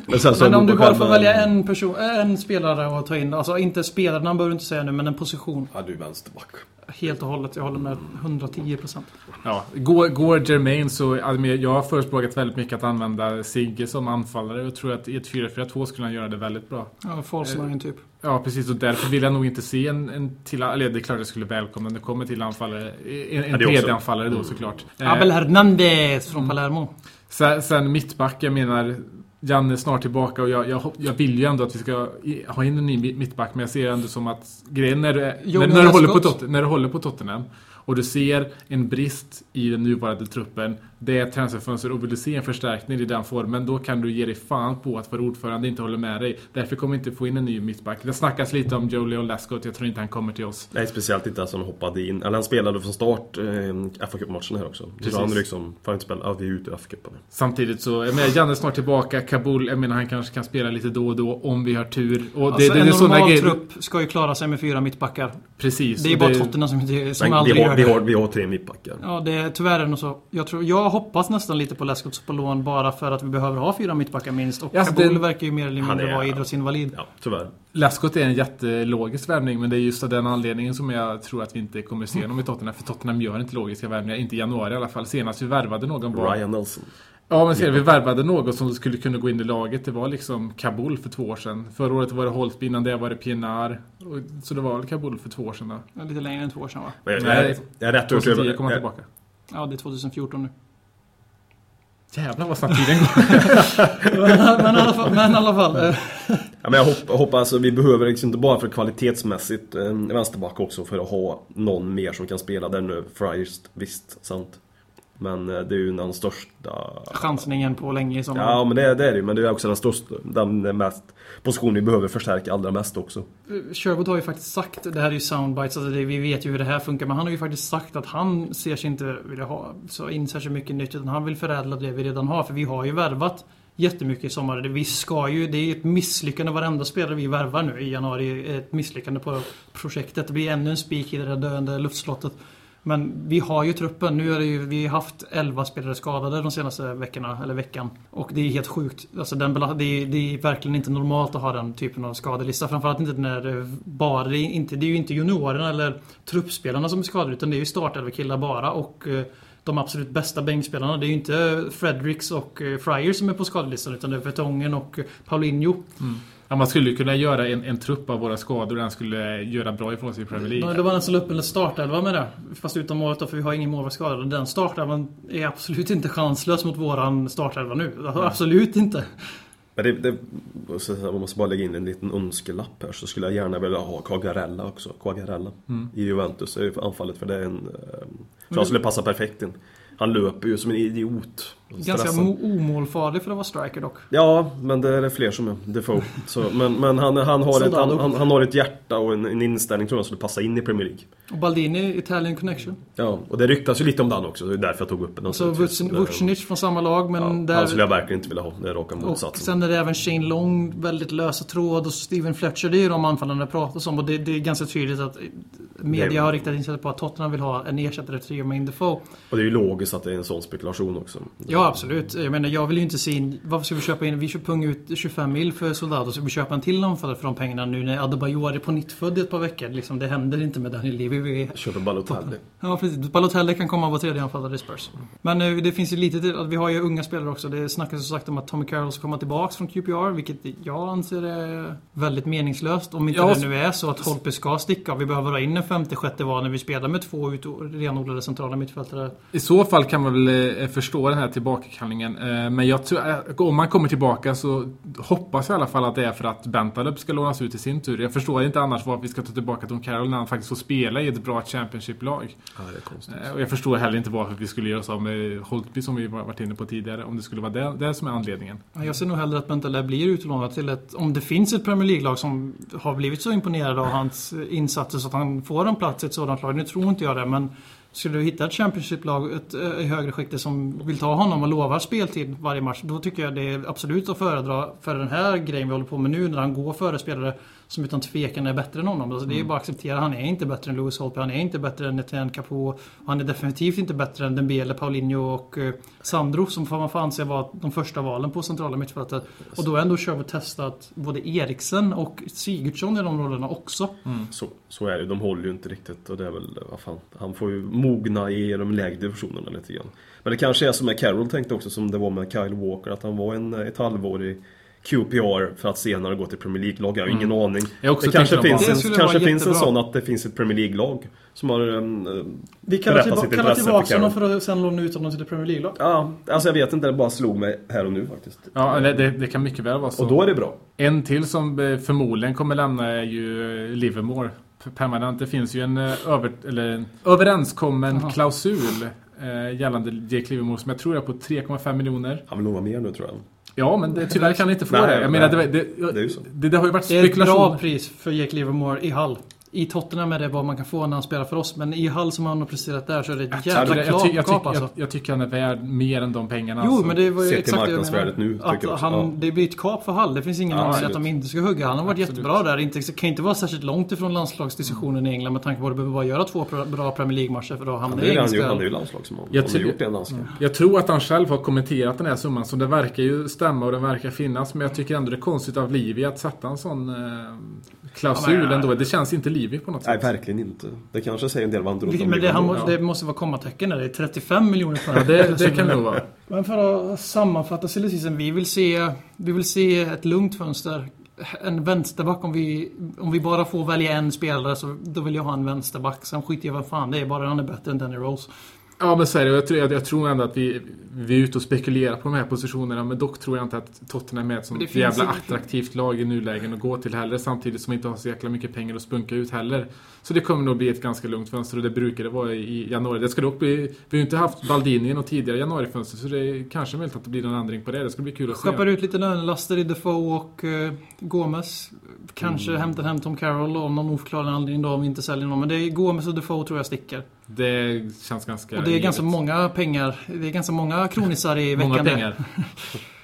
Men, sen så Men om du bara får välja en person, en spelare att ta in. Alltså inte spelaren behöver du inte säga nu, men en position. Ja, du är vänsterback. Helt och hållet. Jag håller med 110%. Ja, går, går Jermaine så... alltså, Jag har förespråkat väldigt mycket att använda Sigge som anfallare och tror att i ett 4-4-2 skulle han göra det väldigt bra. Ja, false line typ. Ja, precis. Och därför vill jag nog inte se en, en till... Eller det är klart jag skulle välkomna om det kommer till anfallare. En, en tredje anfallare då såklart. Eh, Abel Hernandez från Palermo. Sen, sen mittback, jag menar Janne är snart tillbaka och jag, jag, jag vill ju ändå att vi ska ha in en ny mi- mittback men jag ser ändå som att grejen när du, Jo, när, när, du håller på när du håller på Tottenham och du ser en brist i den nuvarande truppen det är ett transferfönster och vill du se en förstärkning i den formen då kan du ge dig fan på att vår ordförande inte håller med dig. Därför kommer vi inte få in en ny mittback. Det snackas lite om Joe Leon Lascott, jag tror inte han kommer till oss. Nej, speciellt inte att han hoppade in. Eller han spelade från start eh, fa Cup-matchen här också. Precis. Så han liksom, får inte spela, ja vi är ute i FA-cupen. Samtidigt så, jag menar Janne är snart tillbaka, Kabul, jag menar han kanske kan spela lite då och då om vi har tur. Och Alltså, det, det, det är en sådana normal grejer. trupp ska ju klara sig med fyra mittbackar. Precis. Det är bara Tottenham som, inte, som aldrig vi, har, gör vi, det. har, vi har tre mittbackar. Ja, det är tyvärr är det nog så. Jag, tror, jag hoppas nästan lite på Lescott på lån bara för att vi behöver ha fyra mittbackar minst. Och Alltså, Kabul det- verkar ju mer eller mindre är- vara idrottsinvalid. Ja, tyvärr. Laskot är en jättelogisk värvning men det är just av den anledningen som jag tror att vi inte kommer se honom i Tottenham. För Tottenham gör inte logiska värvningar, inte i januari i alla fall. Senast vi värvade någon var... Ryan Nelson. Ja men senast vi värvade någon som skulle kunna gå in i laget. Det var liksom Kabul för två år sedan. Förra året var det Holtby, innan det var det Pienaar. Och- Så det var väl Kabul för två år sedan då. Ja, Lite längre än två år sedan va? Men jag, Nej, jag, jag är rätt 2010 övertygad. kom han jag- tillbaka. Ja, det är 2014 nu. Jävlar vad snabbt tiden går. men, men, i alla fall, men i alla fall. eh, Ja, men jag hopp, hoppas, alltså, vi behöver liksom inte bara för kvalitetsmässigt eh, en vänsterback också för att ha någon mer som kan spela där nu. Friars, visst, sant. Men eh, det är ju den största... chansningen på länge i sommar. Ja, men det, det är det ju. Men det är också den största, den mest position vi behöver förstärka allra mest också. Sherwood har ju faktiskt sagt, det här är ju soundbites, alltså det, vi vet ju hur det här funkar, men han har ju faktiskt sagt att han ser sig inte vilja ha så in särskilt mycket nytt, utan han vill förädla det vi redan har, för vi har ju värvat jättemycket i sommar. Det- Vi ska ju, det är ett misslyckande varenda spelare vi värvar nu i januari, är ett misslyckande på projektet. Det blir ännu en spik i det där döende luftslottet. Men vi har ju truppen. Nu har ju, vi har haft 11 spelare skadade de senaste veckorna, eller veckan. Och det är helt sjukt. Alltså den, det, är, det är verkligen inte normalt att ha den typen av skadelista. Framförallt inte när det bara, det är, inte, det är ju inte juniorerna eller truppspelarna som är skadade utan det är ju startelvekillar bara. Och eh, de absolut bästa bänkspelarna. Det är ju inte Fredericks och eh, Fryer som är på skadelistan utan det är Vertongen och eh, Paulinho. Paulinho. Ja, man skulle ju kunna göra en, en trupp av våra skador och den skulle göra bra ifrån sig i Premier League. Det var den som la upp en startelva med det. Fast utan målet då, för vi har ingen målvaktsskadad. Den startelvan är absolut inte chanslös mot våran startelva nu. Alltså, Absolut inte. Men det, det, man måste bara lägga in en liten önskelapp här så skulle jag gärna vilja ha Quagliarella också. Quagliarella i Juventus anfallet för det är en... Eh, så han skulle passa perfekt in. Han löper ju som en idiot. Ganska omålfarlig för att vara striker dock. Ja, men det är det fler som är. Defoe. Så, men men han, han, har ett, han, han, han har ett hjärta och en, en inställning tror jag skulle passa in i Premier League. Och Baldini, Italian Connection. Ja, och det ryktas ju lite om den också. Det är därför jag tog upp den. Så Vucin- Vucinic från samma lag men Ja, han där... skulle jag verkligen inte vilja ha. Det är raka Och motsatsen. sen är det även Shane Long, väldigt lösa tråd och Steven Fletcher. Det är ju de anfallarna det pratas om och det, det är ganska tydligt att media Det- har riktat in sig på att Tottenham vill ha en ersättare till Jermaine Defoe. Och det är ju logiskt att det är en sån spekulation också. Ja, absolut. Jag menar, jag vill ju inte se in... Varför ska vi köpa in... Vi punga ut 25 mil för Soldado, så vi köpa en till anfallare för de pengarna nu när Adebayor är på nytt född i ett par veckor. Liksom, det händer inte med Daniel Levy. Vi- Köper Balotelli. Ja, precis. Balotelli kan komma och vara tredje anfallare i Spurs. Men eh, det finns ju lite till... att Vi har ju unga spelare också. Det snackas som sagt om att Tommy Carroll ska komma tillbaks från QPR, vilket jag anser är väldigt meningslöst. Om inte Ja, det nu är så att Holtby ska sticka vi behöver ha in en femte, sjätte val när vi spelar med två ut- renodlade centrala mittfältare. I så fall kan man väl eh, förstå den här tillbakakallningen. Eh, Men jag tror, eh, om man kommer tillbaka så hoppas jag i alla fall att det är för att Bentaleb ska lånas ut i sin tur. Jag förstår inte annars varför vi ska ta tillbaka Tom Carroll när han faktiskt får spela i ett bra Championship-lag. Ja, det är konstigt. Eh, Och jag förstår heller inte varför vi skulle göra oss av med Holtby som vi varit inne på tidigare. Om det skulle vara det, det som är anledningen. Ja, Jag ser nog hellre att Bentaleb blir utlånad till ett... Om det finns ett Premier League-lag som har blivit så imponerade av hans insatser så att han får en plats i ett sådant lag. Nu tror inte jag det, men skulle du hitta ett Championship-lag eh, i högre skikte som vill ta honom och lovar speltid varje match, då tycker jag det är absolut att föredra för den här grejen vi håller på med nu när han går före spelare som utan tvekan är bättre än honom. Alltså, det är ju bara att acceptera. Han är inte bättre än Lewis Holtby, han är inte bättre än Etienne Capo. och Han är definitivt inte bättre än Dembele, Paulinho och eh, Sandro som man får anse vara de första valen på centrala mittfältet. Och då ändå kör vi och testat både Eriksen och Sigurdsson i de rollerna också. Så, så är det De håller ju inte riktigt och det är väl, vad fan. Han får ju mogna i de lägre divisionerna lite grann. Men det kanske är som med Carroll tänkte också, som det var med Kyle Walker. Att han var en, ett halvår i QPR för att senare gå till Premier League-lag. Jag har ingen aning. Har också det kanske finns, det. en, Det kanske finns en sån att det finns ett Premier League-lag som har um, Vi kallar, tillba- sitt kallar tillbaka för honom för att sen låna ut honom till ett Premier League-lag. Ja, alltså jag vet inte, det bara slog mig här och nu faktiskt. Ja, det, det, kan mycket väl vara så. Och då är det bra. En till som eh, förmodligen kommer lämna är ju eh, Livermore permanent. Det finns ju en, eh, över, eller en överenskommen Jaha. klausul eh, gällande Jake Livermore som jag tror är på 3,5 miljoner. Han vill nog vara mer nu tror jag. Ja, men det, tyvärr kan han inte få Nej, det. Jag menar, det, nej. det, Det det, har ju varit Det är ett spekulation. bra pris för Jake Livermore i Hull. I Tottenham är det vad man kan få när han spelar för oss. Men i Hull som han har presterat där så är det ett Jag, jävla jag, jag, ty- jag, tycker- alltså. jag, jag tycker han är värd mer än de pengarna. Jo, alltså. men det var ju Sett till exakt det jag marknadsvärdet menar. nu, Att han, Ja. Det blir ett kap för Hall. Det finns ingen Ja, anledning att de inte ska hugga. Han har varit Absolut. jättebra där. Inte, kan inte vara särskilt långt ifrån landslagsdiskussionen i England med tanke på att du behöver bara göra två bra- Premier League-matcher för att hamna Han i är, han, ju- engelska... han är ju landslagsmål. Jag Han har tycker- gjort det danska. Jag tror att han själv har kommenterat den här summan så det verkar ju stämma och den verkar finnas. Men jag tycker ändå det är konstigt av Livi att sätta en sån eh, klausul Ja, men, ändå. Det känns inte Livi på något Nej, sätt. verkligen inte. Det kanske säger en del vad han om Men det, han, Liverpool. må- det måste vara kommatecken där. Det är 35 miljoner kronor. Det, det kan det nog vara. Men för att sammanfatta silly season, vi vill se, vi vill se ett lugnt fönster. En vänsterback om vi, om vi bara får välja en spelare så då vill jag ha en vänsterback. Sen skiter jag vad fan det är, bara han är bättre än Danny Rose. Ja men så är det. Jag tror, jag, jag tror ändå att vi, vi är ute och spekulerar på de här positionerna. Men dock tror jag inte att Tottenham är ett Men sånt det finns jävla attraktivt lag i nulägen att gå till heller. Samtidigt som vi inte har så jäkla mycket pengar att spunka ut heller. Så det kommer nog bli ett ganska lugnt fönster och det brukar det vara i januari. Det ska dock bli, vi har ju inte haft Baldini i något tidigare januarifönster så det är kanske möjligt att det blir någon ändring på det. Det ska bli kul att se. Skeppar ut lite lönelaster i Defoe och uh, Gomes. Kanske Mm. hämtar hem Tom Carroll om någon oförklarlig anledning då om vi inte säljer någon. Men det är Gomes och Defoe tror jag sticker. Det känns ganska Och det är ganska givet. många pengar. Det är ganska många kronisar i veckan. Många pengar.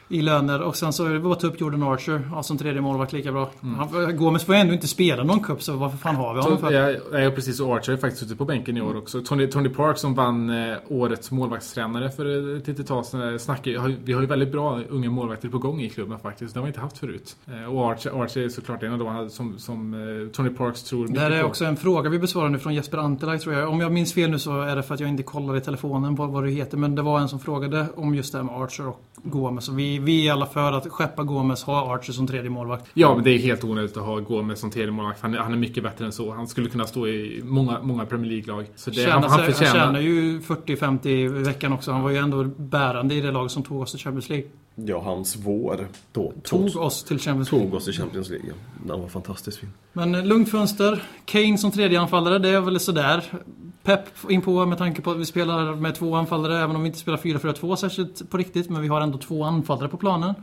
i löner. Och sen så att ta upp Jordan Archer ja, som tredje målvakt lika bra. Mm. Han, Gomes får ju ändå inte spela någon cup så varför fan har vi honom för? ja, ja, precis. Och Archer är faktiskt suttit på bänken i år också. Tony, Tony Park som vann eh, årets målvaktstränare för ett litet tag sedan. eh, Snackar, vi har ju väldigt bra unga målvakter på gång i klubben faktiskt. Det har vi inte haft förut. Eh, och Archer, Archer är såklart en av dem som, som eh, Tony Parks tror Det här är på. också en fråga vi besvarar nu från Jesper Antelaj tror jag. Om jag minns fel nu så är det för att jag inte kollar i telefonen vad, vad det heter. Men det var en som frågade om just det här med Archer och Gomes. Och vi, vi är alla för att skeppa Gomes, ha Archer som tredje målvakt. Ja, men det är helt onödigt att ha Gomez som tredje målvakt. Han, är- han är mycket bättre än så. Han skulle kunna stå i många, många Premier League-lag. Så det, Tjänar, han, han sig- han förtjänar... tjänar ju 40-50 i veckan också. Han var ju ändå bärande i det lag som tog oss till Champions League. Ja, hans vår då, Tog oss till Champions League. tog oss till Champions League. Den var fantastiskt fin. Men eh, lugnt fönster. Kane som tredje anfallare, det är väl sådär. Pep in på med tanke på att vi spelar med två anfallare, även om vi inte spelar 4-4-2 särskilt på riktigt. Men vi har ändå två anfallare på planen.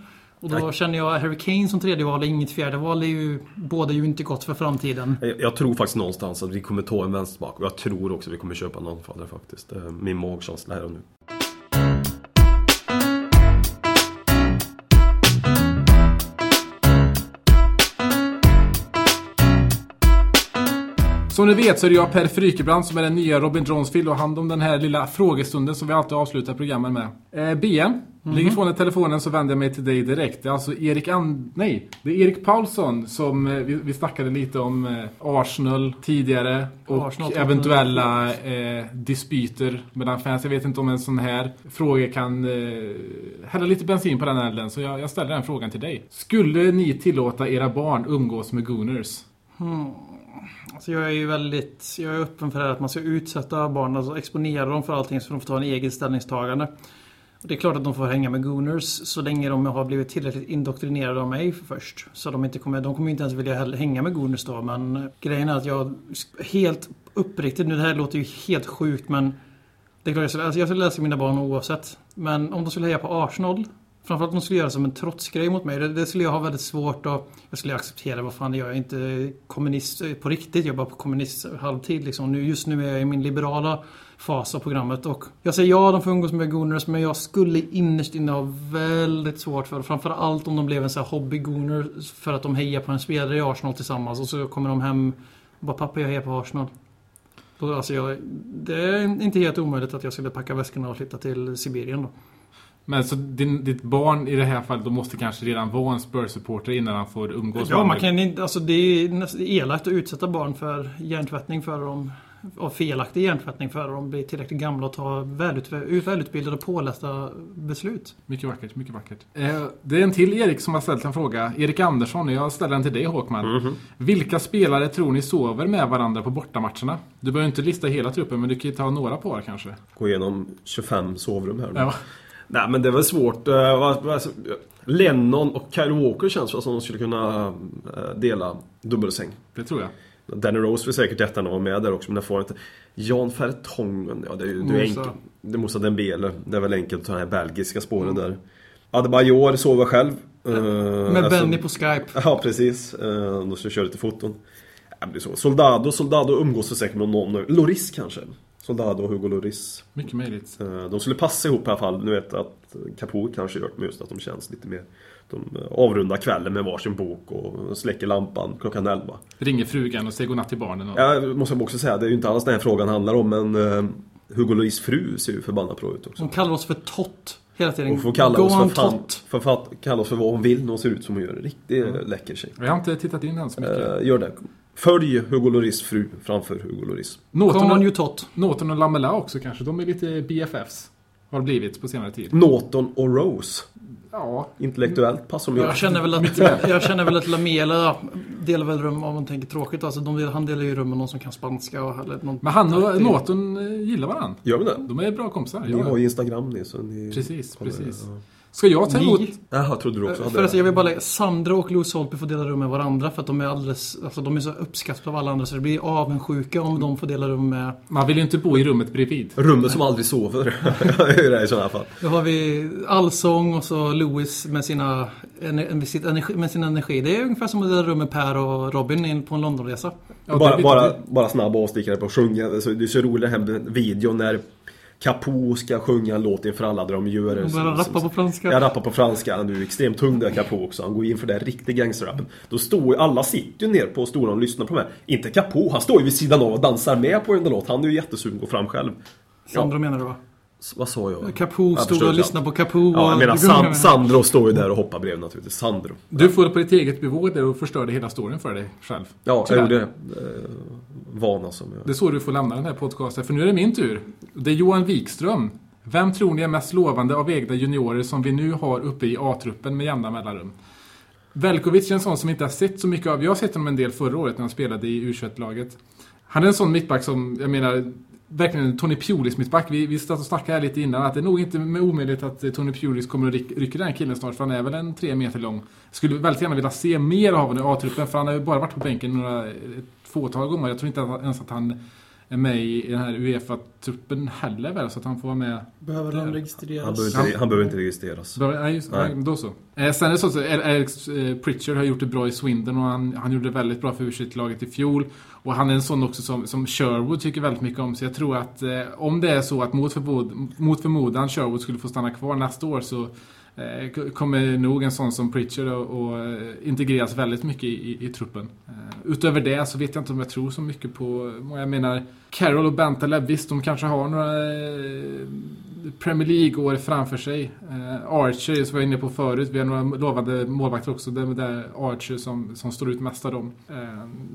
Och då Nej. känner jag Harry Kane som tredje val, inget fjärde val. Är ju båda ju inte gott för framtiden. Jag, jag tror faktiskt någonstans att vi kommer ta en vänsterback och jag tror också att vi kommer köpa en anfallare faktiskt. Det är min magkänsla här och nu. Som ni vet så är det jag Per Frykebrand som är den nya Robin Dronsfield och hand om den här lilla frågestunden som vi alltid avslutar programmen med. Eh, BM, ligger från telefonen så vänder jag mig till dig direkt. Det är alltså Erik And... Nej, det är Erik Paulsson som eh, vi, vi snackade lite om eh, Arsenal tidigare och Arsenal, eventuella eh, dispyter mellan fans. Jag vet inte om en sån här fråga kan eh, hälla lite bensin på den elden så jag, jag ställer den frågan till dig. Skulle ni tillåta era barn umgås med Gooners? Alltså jag är ju väldigt... Jag är öppen för det här att man ska utsätta barnen, alltså exponera dem för allting så de får ta en egen ställningstagande. Och det är klart att de får hänga med Gooners så länge de har blivit tillräckligt indoktrinerade av mig först. Så de, inte kommer, de kommer inte ens vilja hänga med Gooners då. Men grejen är att jag helt uppriktigt, nu det här låter ju helt sjukt men det är klart jag skulle, alltså jag skulle läsa mina barn oavsett. Men om de skulle heja på Arsenal Framförallt om de skulle göra som en trotsgrej mot mig. Det, det skulle jag ha väldigt svårt att... Jag skulle acceptera, vad fan, jag är inte kommunist eh, på riktigt. Jag är bara på kommunist halvtid liksom. Nu, just nu är jag i min liberala fas av programmet. Och jag säger ja, de får umgås med Gooners, men jag skulle innerst inne ha väldigt svårt för Framförallt om de blev en sån här hobby-Gooner för att de hejar på en spelare i Arsenal tillsammans och så kommer de hem och bara pappa jag hejar på Arsenal. Då, alltså jag, det är inte helt omöjligt att jag skulle packa väskorna och flytta till Sibirien då. Men så din, ditt barn i det här fallet då måste kanske redan vara en Spurs-supporter innan han får umgås Ja, med man kan inte, alltså det är elakt att utsätta barn för hjärntvättning för dem. Av felaktig hjärntvättning för de blir tillräckligt gamla och ta välut, välutbildade och pålästa beslut. Mycket vackert, mycket vackert. Eh, det är en till Erik som har ställt en fråga. Erik Andersson, jag ställer den till dig Håkman. Mhm. Vilka spelare tror ni sover med varandra på bortamatcherna? Du behöver inte lista hela truppen, men du kan ju ta några par kanske. Gå igenom 25 sovrum här nu. Ja. Nej men det är väl svårt. eh, vad- Lennon och Kyle Walker känns som de skulle kunna eh, dela dubbelsäng. Det tror jag. Danny Rose vill säkert jättegärna vara med där också men det får inte. Jan Fertongen, ja det är ju Musa. enkelt. Det är Musa Dembele. Det är väl enkelt att ta de här belgiska spåren där. Adebayor sover själv. eh, Med eftersom- Benny på Skype. Ja precis. De ska köra lite foton. Det är så. Soldado, Soldado umgås väl säkert med någon. Loris kanske? Soldado och Hugo Loris. Mycket möjligt. Eh, De skulle passa ihop i alla fall. Nu vet jag att Capo kanske gör det just att de känns lite mer... De eh, avrundar kvällen med varsin bok och släcker lampan klockan 11. Ringer frugan och säger godnatt till barnen. Och... Jag måste också säga, det är ju inte alls den här frågan handlar om men eh, Hugo Loris fru ser ju förbannat bra ut också. Hon kallar oss för Tott hela tiden. Hon får kalla Go oss för fan, för fan, kalla oss för vad hon vill när hon ser ut som hon gör. Riktigt läcker tjej. Jag har inte tittat in än så mycket. Eh, gör det. Följ Hugo Loris fru framför Hugo Loris. Norton, och, Tott. Norton och Lamela också kanske. De är lite BFFs. Har det blivit på senare tid. Norton och Rose. Ja, Intellektuellt passar de Jag känner väl att, jag känner väl att Lamela delar väl rum om man tänker tråkigt. Alltså, de, han delar ju rum med någon som kan spanska. Och, eller någon, men han och Norton eh, gillar varandra. Gör vi det? De är bra kompisar. Ni Ja. har ju Instagram ni så ni... Precis, kollar, precis. ja. Ska jag ta emot... Ni, Jaha, trodde du också hade för att det? jag vill bara lägga, Sandra och Louise Holtby får dela rum med varandra för att de är alldeles, alltså de är så uppskattade av alla andra så det blir avundsjuka om de får dela rum med. Man vill ju inte bo i rummet bredvid. Rummet som aldrig sover. det är det i sådana fall. Då har vi Allsång och så Louis med, sina, med, sitt energi, med sin energi. Det är ungefär som att dela rum med Per och Robin in på en Londonresa. Ja, det bara, bara, bara snabb avstickare på att sjunga. Alltså, det är så roligt den här videon när Capo ska sjunga en låt inför alla där de gör det. Börjar rappa på franska. Jag rappar på franska. Han är ju extremt tung där Capo också. Han går in för det här riktig gangsterrappen. Då står ju alla sitter ju ner på stolarna och lyssnar på mig. Inte Capo. Han står ju vid sidan av och dansar med på den där låt. Han är ju jättesugen att gå fram själv. Sandro menar du va? Vad sa jag? Capo Jag stod och lyssnade på Capo. Ja, jag menar San. Sandro står ju där och hoppar bredvid naturligtvis. Sandro. Du får det på ditt eget bevåg där och förstörde hela storyn för dig själv. Ja, Tyvärr. jag gjorde det. Vana som jag... Det är så du får lämna den här podcasten, för nu är det min tur. Det är Johan Wikström. Vem tror ni är mest lovande av egna juniorer som vi nu har uppe i A-truppen med jämna mellanrum? Velkovic är en sån som inte har sett så mycket av. Jag har sett honom en del förra året när han spelade i U21-laget. Han är en sån mittback som, jag menar, verkligen en Tony Pulis mittback. Vi, vi satt och snackade här lite innan att det är nog inte med omöjligt att Tony Pulis kommer att ryck, rycka den här killen snart, för han är väl en tre meter lång. Skulle väldigt gärna vilja se mer av honom i A-truppen, för han har ju bara varit på bänken några, ett fåtal gånger. Jag tror inte att- ens att han är med i den här Uefa-truppen heller väl, så att han får vara med. Behöver han Han registreras? behöver, inte, han behöver inte registreras. Bra, nej, just, Nej. nej. Då så. Eh, sen är det så att Alex eh, Pritchard har gjort det bra i Swindon och han, han gjorde det väldigt bra för u laget i fjol. Och han är en sån också som, som Sherwood tycker väldigt mycket om. Så jag tror att eh, om det är så att mot, förbod, mot förmodan Sherwood skulle få stanna kvar nästa år så Eh, kommer nog en sån som Pritchard att eh, integreras väldigt mycket i, i, i truppen. Eh, utöver det så vet jag inte om jag tror så mycket på... Jag menar, Carroll och Bentaleb, visst de kanske har några Premier League-år framför sig. Eh, Archer, som vi var inne på förut, vi har några lovande målvakter också. Det är där Archer som, som står ut mest av dem. Eh,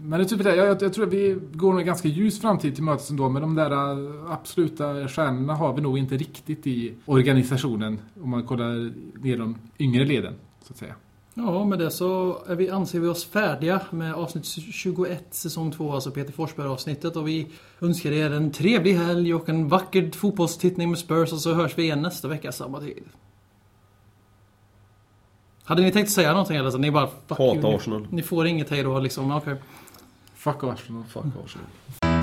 men det är typ det, jag, jag tror att vi går en ganska ljus framtid till mötes ändå, men de där eh, absoluta stjärnorna har vi nog inte riktigt i organisationen, om man kollar ner de yngre leden, så att säga. Ja, med det så är vi, anser vi oss färdiga med avsnitt 21 säsong 2, alltså Peter Forsberg-avsnittet. Och vi önskar er en trevlig helg och en vacker fotbollstittning med Spurs och så hörs vi igen nästa vecka samma tid. Hade ni tänkt säga någonting eller? Så ni bara... Fuck Hata you, ni, Arsenal. Ni får inget hej då liksom, okej. Fuck Arsenal. Fuck Arsenal.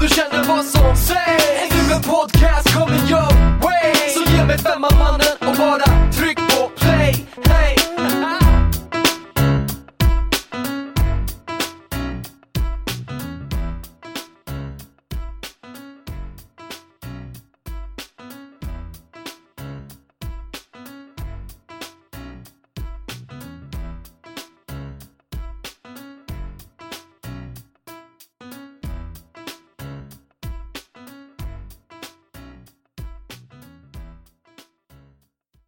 du känner vad som sägs. Ännu en podcast coming your way. Så ge mig femma mannen.